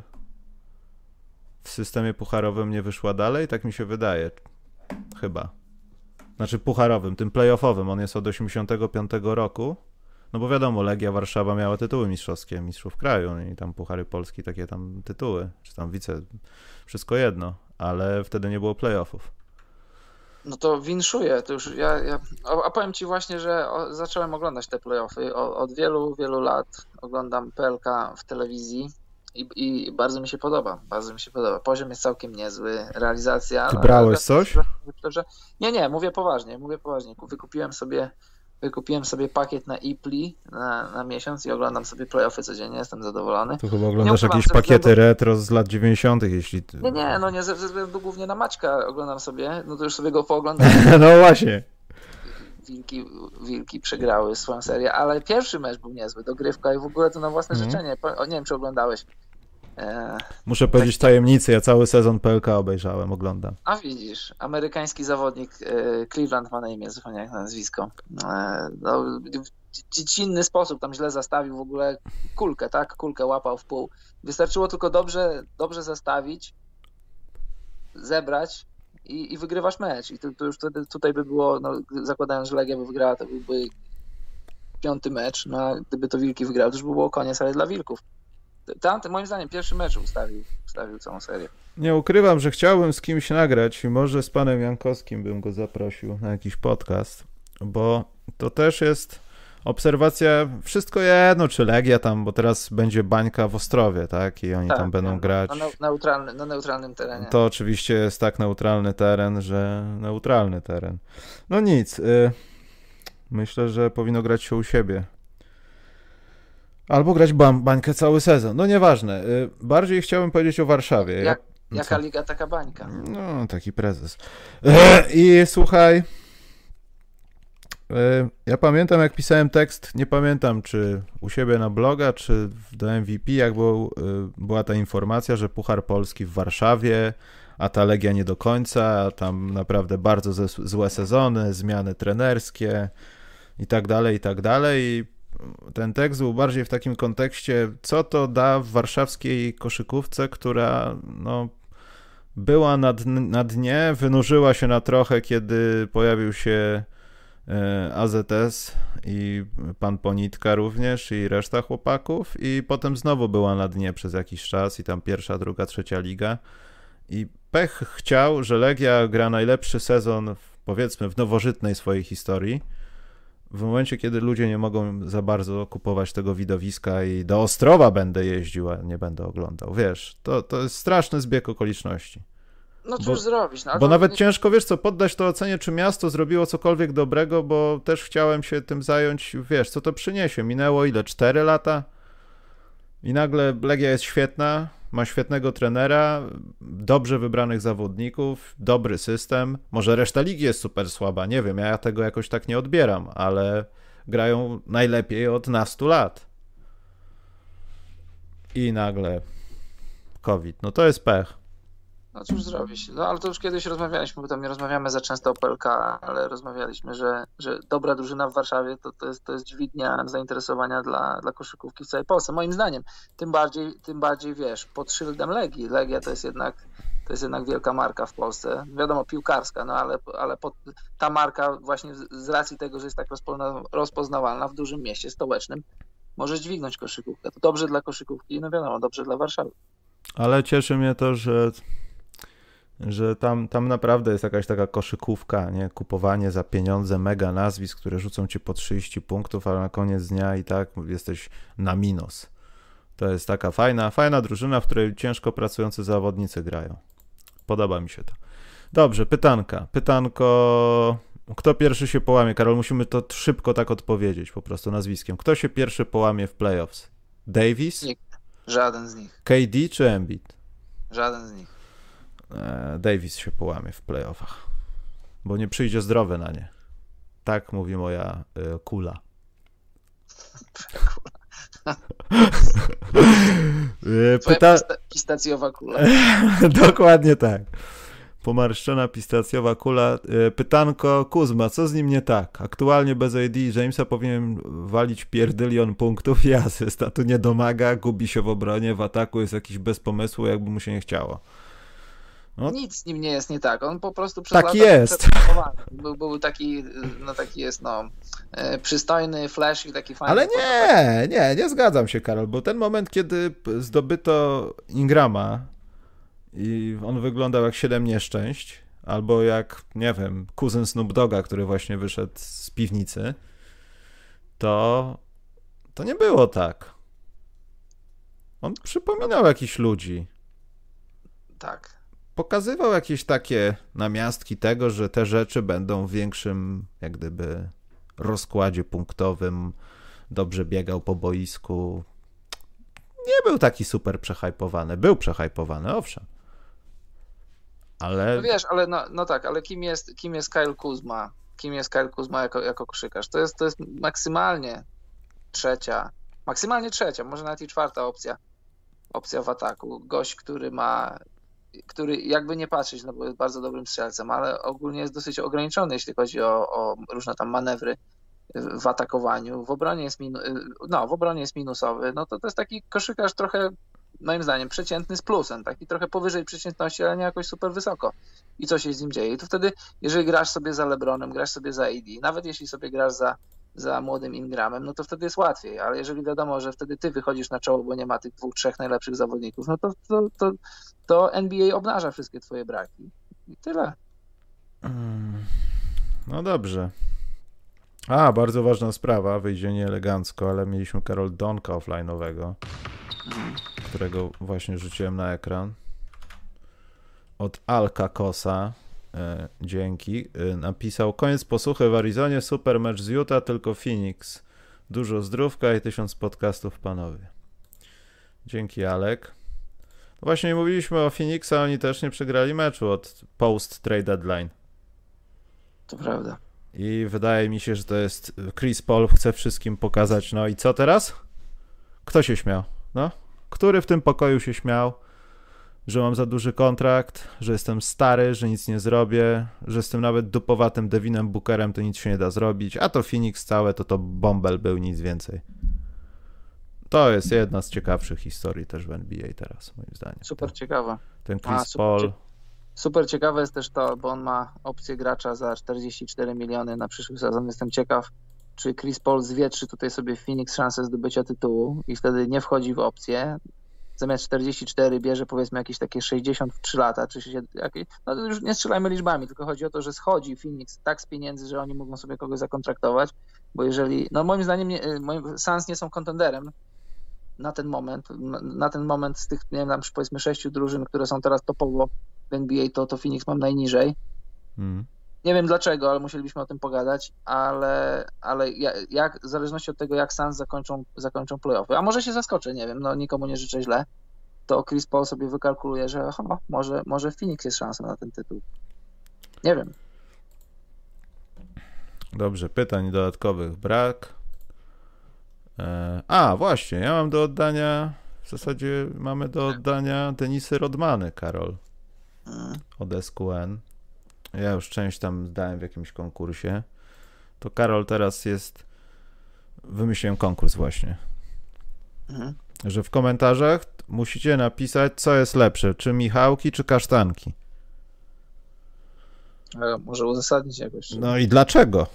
w systemie pucharowym nie wyszła dalej, tak mi się wydaje. Chyba. Znaczy pucharowym, tym playoffowym. On jest od 85 roku. No bo wiadomo, Legia Warszawa miała tytuły mistrzowskie, mistrzów kraju i tam Puchary Polski, takie tam tytuły, czy tam wice, wszystko jedno, ale wtedy nie było playoffów. No to winszuję, to już ja, ja a powiem Ci właśnie, że zacząłem oglądać te playoffy, od wielu, wielu lat oglądam PLK w telewizji i, i bardzo mi się podoba, bardzo mi się podoba. Poziom jest całkiem niezły, realizacja... Ty brałeś coś? Nie, nie, mówię poważnie, mówię poważnie. Wykupiłem sobie Wykupiłem sobie pakiet na Ipli na, na miesiąc i oglądam sobie playoffy codziennie, jestem zadowolony. To chyba oglądasz jakieś pakiety względu... retro z lat 90., jeśli. Nie, nie, no nie ze względu głównie na Maćka oglądam sobie, no to już sobie go <laughs> pooglądam. no właśnie. Wilki, wilki przegrały swoją serię, ale pierwszy mecz był niezły, dogrywka i w ogóle to na własne mm. życzenie. O, nie wiem, czy oglądałeś. E, Muszę powiedzieć tak, tajemnicę, ja cały sezon PLK obejrzałem, oglądam. A widzisz, amerykański zawodnik e, Cleveland ma na imię, zupełnie jak nazwisko. E, no, w dziecinny sposób tam źle zastawił w ogóle kulkę, tak? Kulkę łapał w pół. Wystarczyło tylko dobrze, dobrze zastawić, zebrać i, i wygrywasz mecz. I to, to już wtedy tutaj by było, no, zakładając, że Legia by wygrała, to byłby piąty mecz. No, a gdyby to Wilki wygrały, to już by było koniec, ale dla Wilków. Tamty, moim zdaniem, pierwszy mecz ustawił, ustawił całą serię. Nie ukrywam, że chciałbym z kimś nagrać i może z panem Jankowskim bym go zaprosił na jakiś podcast, bo to też jest obserwacja, wszystko jedno, czy Legia tam, bo teraz będzie bańka w Ostrowie, tak? I oni tak, tam będą grać. Na, neutralny, na neutralnym terenie. To oczywiście jest tak neutralny teren, że neutralny teren. No nic. Y myślę, że powinno grać się u siebie. Albo grać bańkę cały sezon. No nieważne. Y, bardziej chciałbym powiedzieć o Warszawie. Jak, jaka liga, taka bańka. No, taki prezes. <clears throat> I słuchaj. Y, ja pamiętam, jak pisałem tekst, nie pamiętam, czy u siebie na bloga, czy do MVP, jak był, y, była ta informacja, że Puchar Polski w Warszawie, a ta Legia nie do końca, tam naprawdę bardzo złe sezony, zmiany trenerskie i tak dalej, i tak dalej. I ten tekst był bardziej w takim kontekście, co to da w warszawskiej koszykówce, która no, była na, na dnie, wynurzyła się na trochę, kiedy pojawił się e, AZS i pan Ponitka również i reszta chłopaków. I potem znowu była na dnie przez jakiś czas i tam pierwsza, druga, trzecia liga. I pech chciał, że Legia gra najlepszy sezon powiedzmy w nowożytnej swojej historii. W momencie, kiedy ludzie nie mogą za bardzo kupować tego widowiska i do Ostrowa będę jeździł, a nie będę oglądał, wiesz, to, to jest straszny zbieg okoliczności. No cóż bo, zrobić? No, bo nawet nie... ciężko, wiesz co, poddać to ocenie, czy miasto zrobiło cokolwiek dobrego, bo też chciałem się tym zająć, wiesz, co to przyniesie. Minęło ile? Cztery lata? I nagle Legia jest świetna, ma świetnego trenera, dobrze wybranych zawodników, dobry system. Może reszta ligi jest super słaba, nie wiem, ja tego jakoś tak nie odbieram, ale grają najlepiej od nastu lat. I nagle COVID. No to jest pech. No cóż zrobić. No ale to już kiedyś rozmawialiśmy, bo tam nie rozmawiamy za często o PLK, ale rozmawialiśmy, że, że dobra drużyna w Warszawie to, to, jest, to jest dźwignia zainteresowania dla, dla koszykówki w całej Polsce. Moim zdaniem. Tym bardziej, tym bardziej wiesz, pod szyldem Legii. Legia to jest jednak to jest jednak wielka marka w Polsce. Wiadomo, piłkarska, no ale, ale pod, ta marka właśnie z racji tego, że jest tak rozpoznawalna w dużym mieście stołecznym, może dźwignąć koszykówkę. To dobrze dla koszykówki, no wiadomo, dobrze dla Warszawy. Ale cieszy mnie to, że że tam, tam naprawdę jest jakaś taka koszykówka, nie? Kupowanie za pieniądze mega nazwisk, które rzucą ci po 30 punktów, ale na koniec dnia i tak jesteś na minus. To jest taka fajna, fajna drużyna, w której ciężko pracujący zawodnicy grają. Podoba mi się to. Dobrze, pytanka. Pytanko. Kto pierwszy się połamie? Karol, musimy to szybko tak odpowiedzieć, po prostu nazwiskiem. Kto się pierwszy połamie w playoffs? Davis? Nikt. Żaden z nich. KD czy Embiid? Żaden z nich. E, Davis się połamie w playoffach, bo nie przyjdzie zdrowy na nie. Tak mówi moja y, kula. <laughs> E, pyta... Pistacjowa kula. <laughs> Dokładnie tak. Pomarszczona pistacjowa kula. Pytanko Kuzma, co z nim nie tak? Aktualnie bez AD Jamesa powinien walić pierdylion punktów <laughs> i asyst, a tu nie domaga, gubi się w obronie, w ataku jest jakiś bez pomysłu, jakby mu się nie chciało. No, Nic z nim nie jest nie tak. On po prostu przez tak jest. Był, był taki, no taki jest, no, e, przystojny, flash i taki fajny. Ale nie, nie, nie zgadzam się, Karol, bo ten moment, kiedy zdobyto Ingrama i on wyglądał jak siedem nieszczęść, albo jak, nie wiem, kuzyn Snoop Doga, który właśnie wyszedł z piwnicy, to to nie było tak. On przypominał jakichś ludzi. Tak. Pokazywał jakieś takie namiastki tego, że te rzeczy będą w większym, jak gdyby, rozkładzie punktowym. Dobrze biegał po boisku. Nie był taki super przehajpowany. Był przehajpowany, owszem. Ale... No wiesz, ale no, no tak, ale kim jest, kim jest Kyle Kuzma? Kim jest Kyle Kuzma jako, jako koszykarz? To jest, to jest maksymalnie trzecia, maksymalnie trzecia, może nawet i czwarta opcja, opcja w ataku. Gość, który ma, który jakby nie patrzeć, no bo jest bardzo dobrym strzelcem, ale ogólnie jest dosyć ograniczony, jeśli chodzi o, o różne tam manewry w atakowaniu. W obronie jest, minu, no, w obronie jest minusowy, no to to jest taki koszykarz trochę moim zdaniem przeciętny z plusem, taki trochę powyżej przeciętności, ale nie jakoś super wysoko. I co się z nim dzieje? I to wtedy, jeżeli grasz sobie za LeBronem, grasz sobie za AD, nawet jeśli sobie grasz za za młodym Ingramem, no to wtedy jest łatwiej, ale jeżeli wiadomo, że wtedy ty wychodzisz na czoło, bo nie ma tych dwóch, trzech najlepszych zawodników, no to, to, to, to NBA obnaża wszystkie twoje braki. I tyle. Mm. No dobrze. A, bardzo ważna sprawa, wyjdzie nieelegancko, ale mieliśmy Karol Donka offline'owego, którego właśnie rzuciłem na ekran. Od Alka Kosa. E, dzięki, e, napisał koniec posłuchy w Arizonie, super mecz z Utah, tylko Phoenix. Dużo zdrówka i tysiąc podcastów, panowie. Dzięki, Alek. No właśnie mówiliśmy o Phoenix, a oni też nie przegrali meczu od post trade deadline. To prawda. I wydaje mi się, że to jest Chris Paul chce wszystkim pokazać, no i co teraz? Kto się śmiał? No? Który w tym pokoju się śmiał? Że mam za duży kontrakt, że jestem stary, że nic nie zrobię, że z tym nawet dupowatym Devinem Bookerem to nic się nie da zrobić, a to Phoenix całe to to Bombel był, nic więcej. To jest jedna z ciekawszych historii też w NBA teraz, moim zdaniem. Super ten, ciekawa. Ten Chris a, super, Paul. Super ciekawe jest też to, bo on ma opcję gracza za 44 miliony na przyszły sezon. Jestem ciekaw, czy Chris Paul zwietrzy tutaj sobie Phoenix szansę zdobycia tytułu i wtedy nie wchodzi w opcję, zamiast 44 bierze powiedzmy jakieś takie 63 lata, czy się, no to już nie strzelajmy liczbami, tylko chodzi o to, że schodzi Phoenix tak z pieniędzy, że oni mogą sobie kogoś zakontraktować, bo jeżeli, no moim zdaniem nie, y, moim, Suns nie są kontenderem na ten moment, na ten moment z tych, nie wiem, tam powiedzmy sześciu drużyn, które są teraz topowo w NBA, to, to Phoenix mam najniżej. Mm. Nie wiem dlaczego, ale musielibyśmy o tym pogadać, ale, ale jak, w zależności od tego, jak Suns zakończą, zakończą playoffy, a może się zaskoczę, nie wiem, no nikomu nie życzę źle, to Chris Paul sobie wykalkuluje, że aha, może, może Phoenix jest szansa na ten tytuł. Nie wiem. Dobrze, pytań dodatkowych brak. E, a, właśnie, ja mam do oddania, w zasadzie mamy do oddania Denisy Rodmany, Karol, mm. od SQN. Ja już część tam zdałem w jakimś konkursie. To Karol teraz jest. Wymyśliłem konkurs właśnie. Mhm. Że w komentarzach musicie napisać, co jest lepsze, czy Michałki, czy kasztanki. Ale może uzasadnić jakoś. No i dlaczego?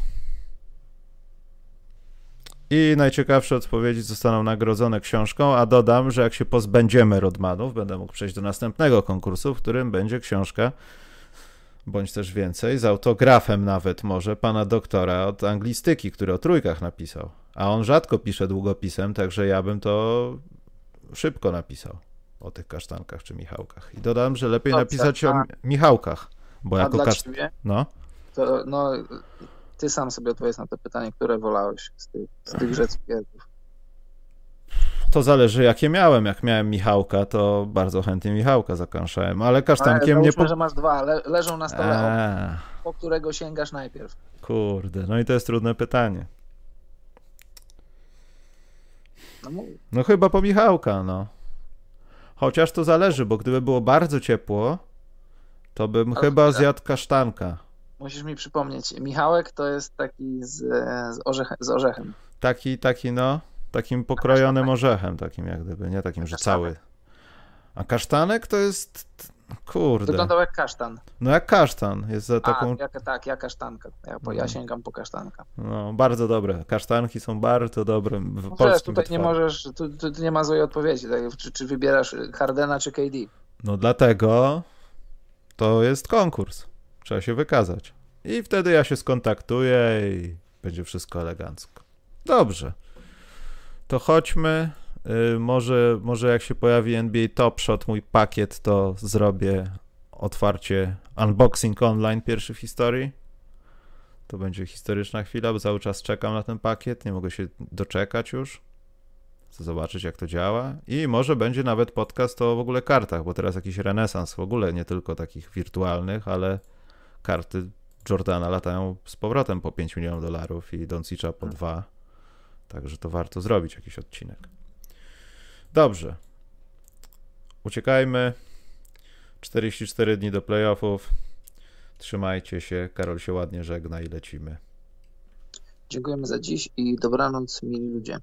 I najciekawsze odpowiedzi zostaną nagrodzone książką, a dodam, że jak się pozbędziemy Rodmanów, będę mógł przejść do następnego konkursu, w którym będzie książka bądź też więcej, z autografem nawet może pana doktora od anglistyki, który o trójkach napisał. A on rzadko pisze długopisem, także ja bym to szybko napisał o tych kasztankach czy Michałkach. I dodam, że lepiej napisać o Michałkach, bo a jako kasztan... No. To, no, ty sam sobie odpowiedz na to pytanie, które wolałeś z tych, z tych <laughs> rzeczów. To zależy, jakie miałem. Jak miałem Michałka, to bardzo chętnie Michałka zakanszałem, ale kasztankiem nie... Po... że masz dwa, le leżą na stole, eee. po którego sięgasz najpierw. Kurde, no i to jest trudne pytanie. No, no chyba po Michałka, no. Chociaż to zależy, bo gdyby było bardzo ciepło, to bym ale chyba zjadł kasztanka. Musisz mi przypomnieć, Michałek to jest taki z, z, orzechem, z orzechem. Taki, taki no. Takim pokrojonym orzechem, takim jak gdyby, nie takim, że cały. A kasztanek to jest Kurde. Wyglądał jak kasztan. No jak kasztan. Jest za taką... A, jak, tak, ja kasztanka. Ja, po, ja sięgam po kasztanka. No, bardzo dobre. Kasztanki są bardzo dobre w No wiesz, polskim tutaj nie wytwarze. możesz, tu, tu, tu nie ma złej odpowiedzi. Tak? Czy, czy wybierasz Hardena czy KD? No dlatego to jest konkurs. Trzeba się wykazać. I wtedy ja się skontaktuję i będzie wszystko elegancko. Dobrze. To chodźmy. Y, może, może jak się pojawi NBA Top Shot, mój pakiet, to zrobię otwarcie unboxing online pierwszy w historii. To będzie historyczna chwila, bo cały czas czekam na ten pakiet. Nie mogę się doczekać już. Chcę zobaczyć, jak to działa. I może będzie nawet podcast o w ogóle kartach, bo teraz jakiś renesans w ogóle, nie tylko takich wirtualnych, ale karty Jordana latają z powrotem po 5 milionów dolarów i Doncicza po 2. Także to warto zrobić jakiś odcinek. Dobrze. Uciekajmy. 44 dni do playoffów. Trzymajcie się. Karol się ładnie żegna i lecimy. Dziękujemy za dziś i dobranoc, mili ludzie.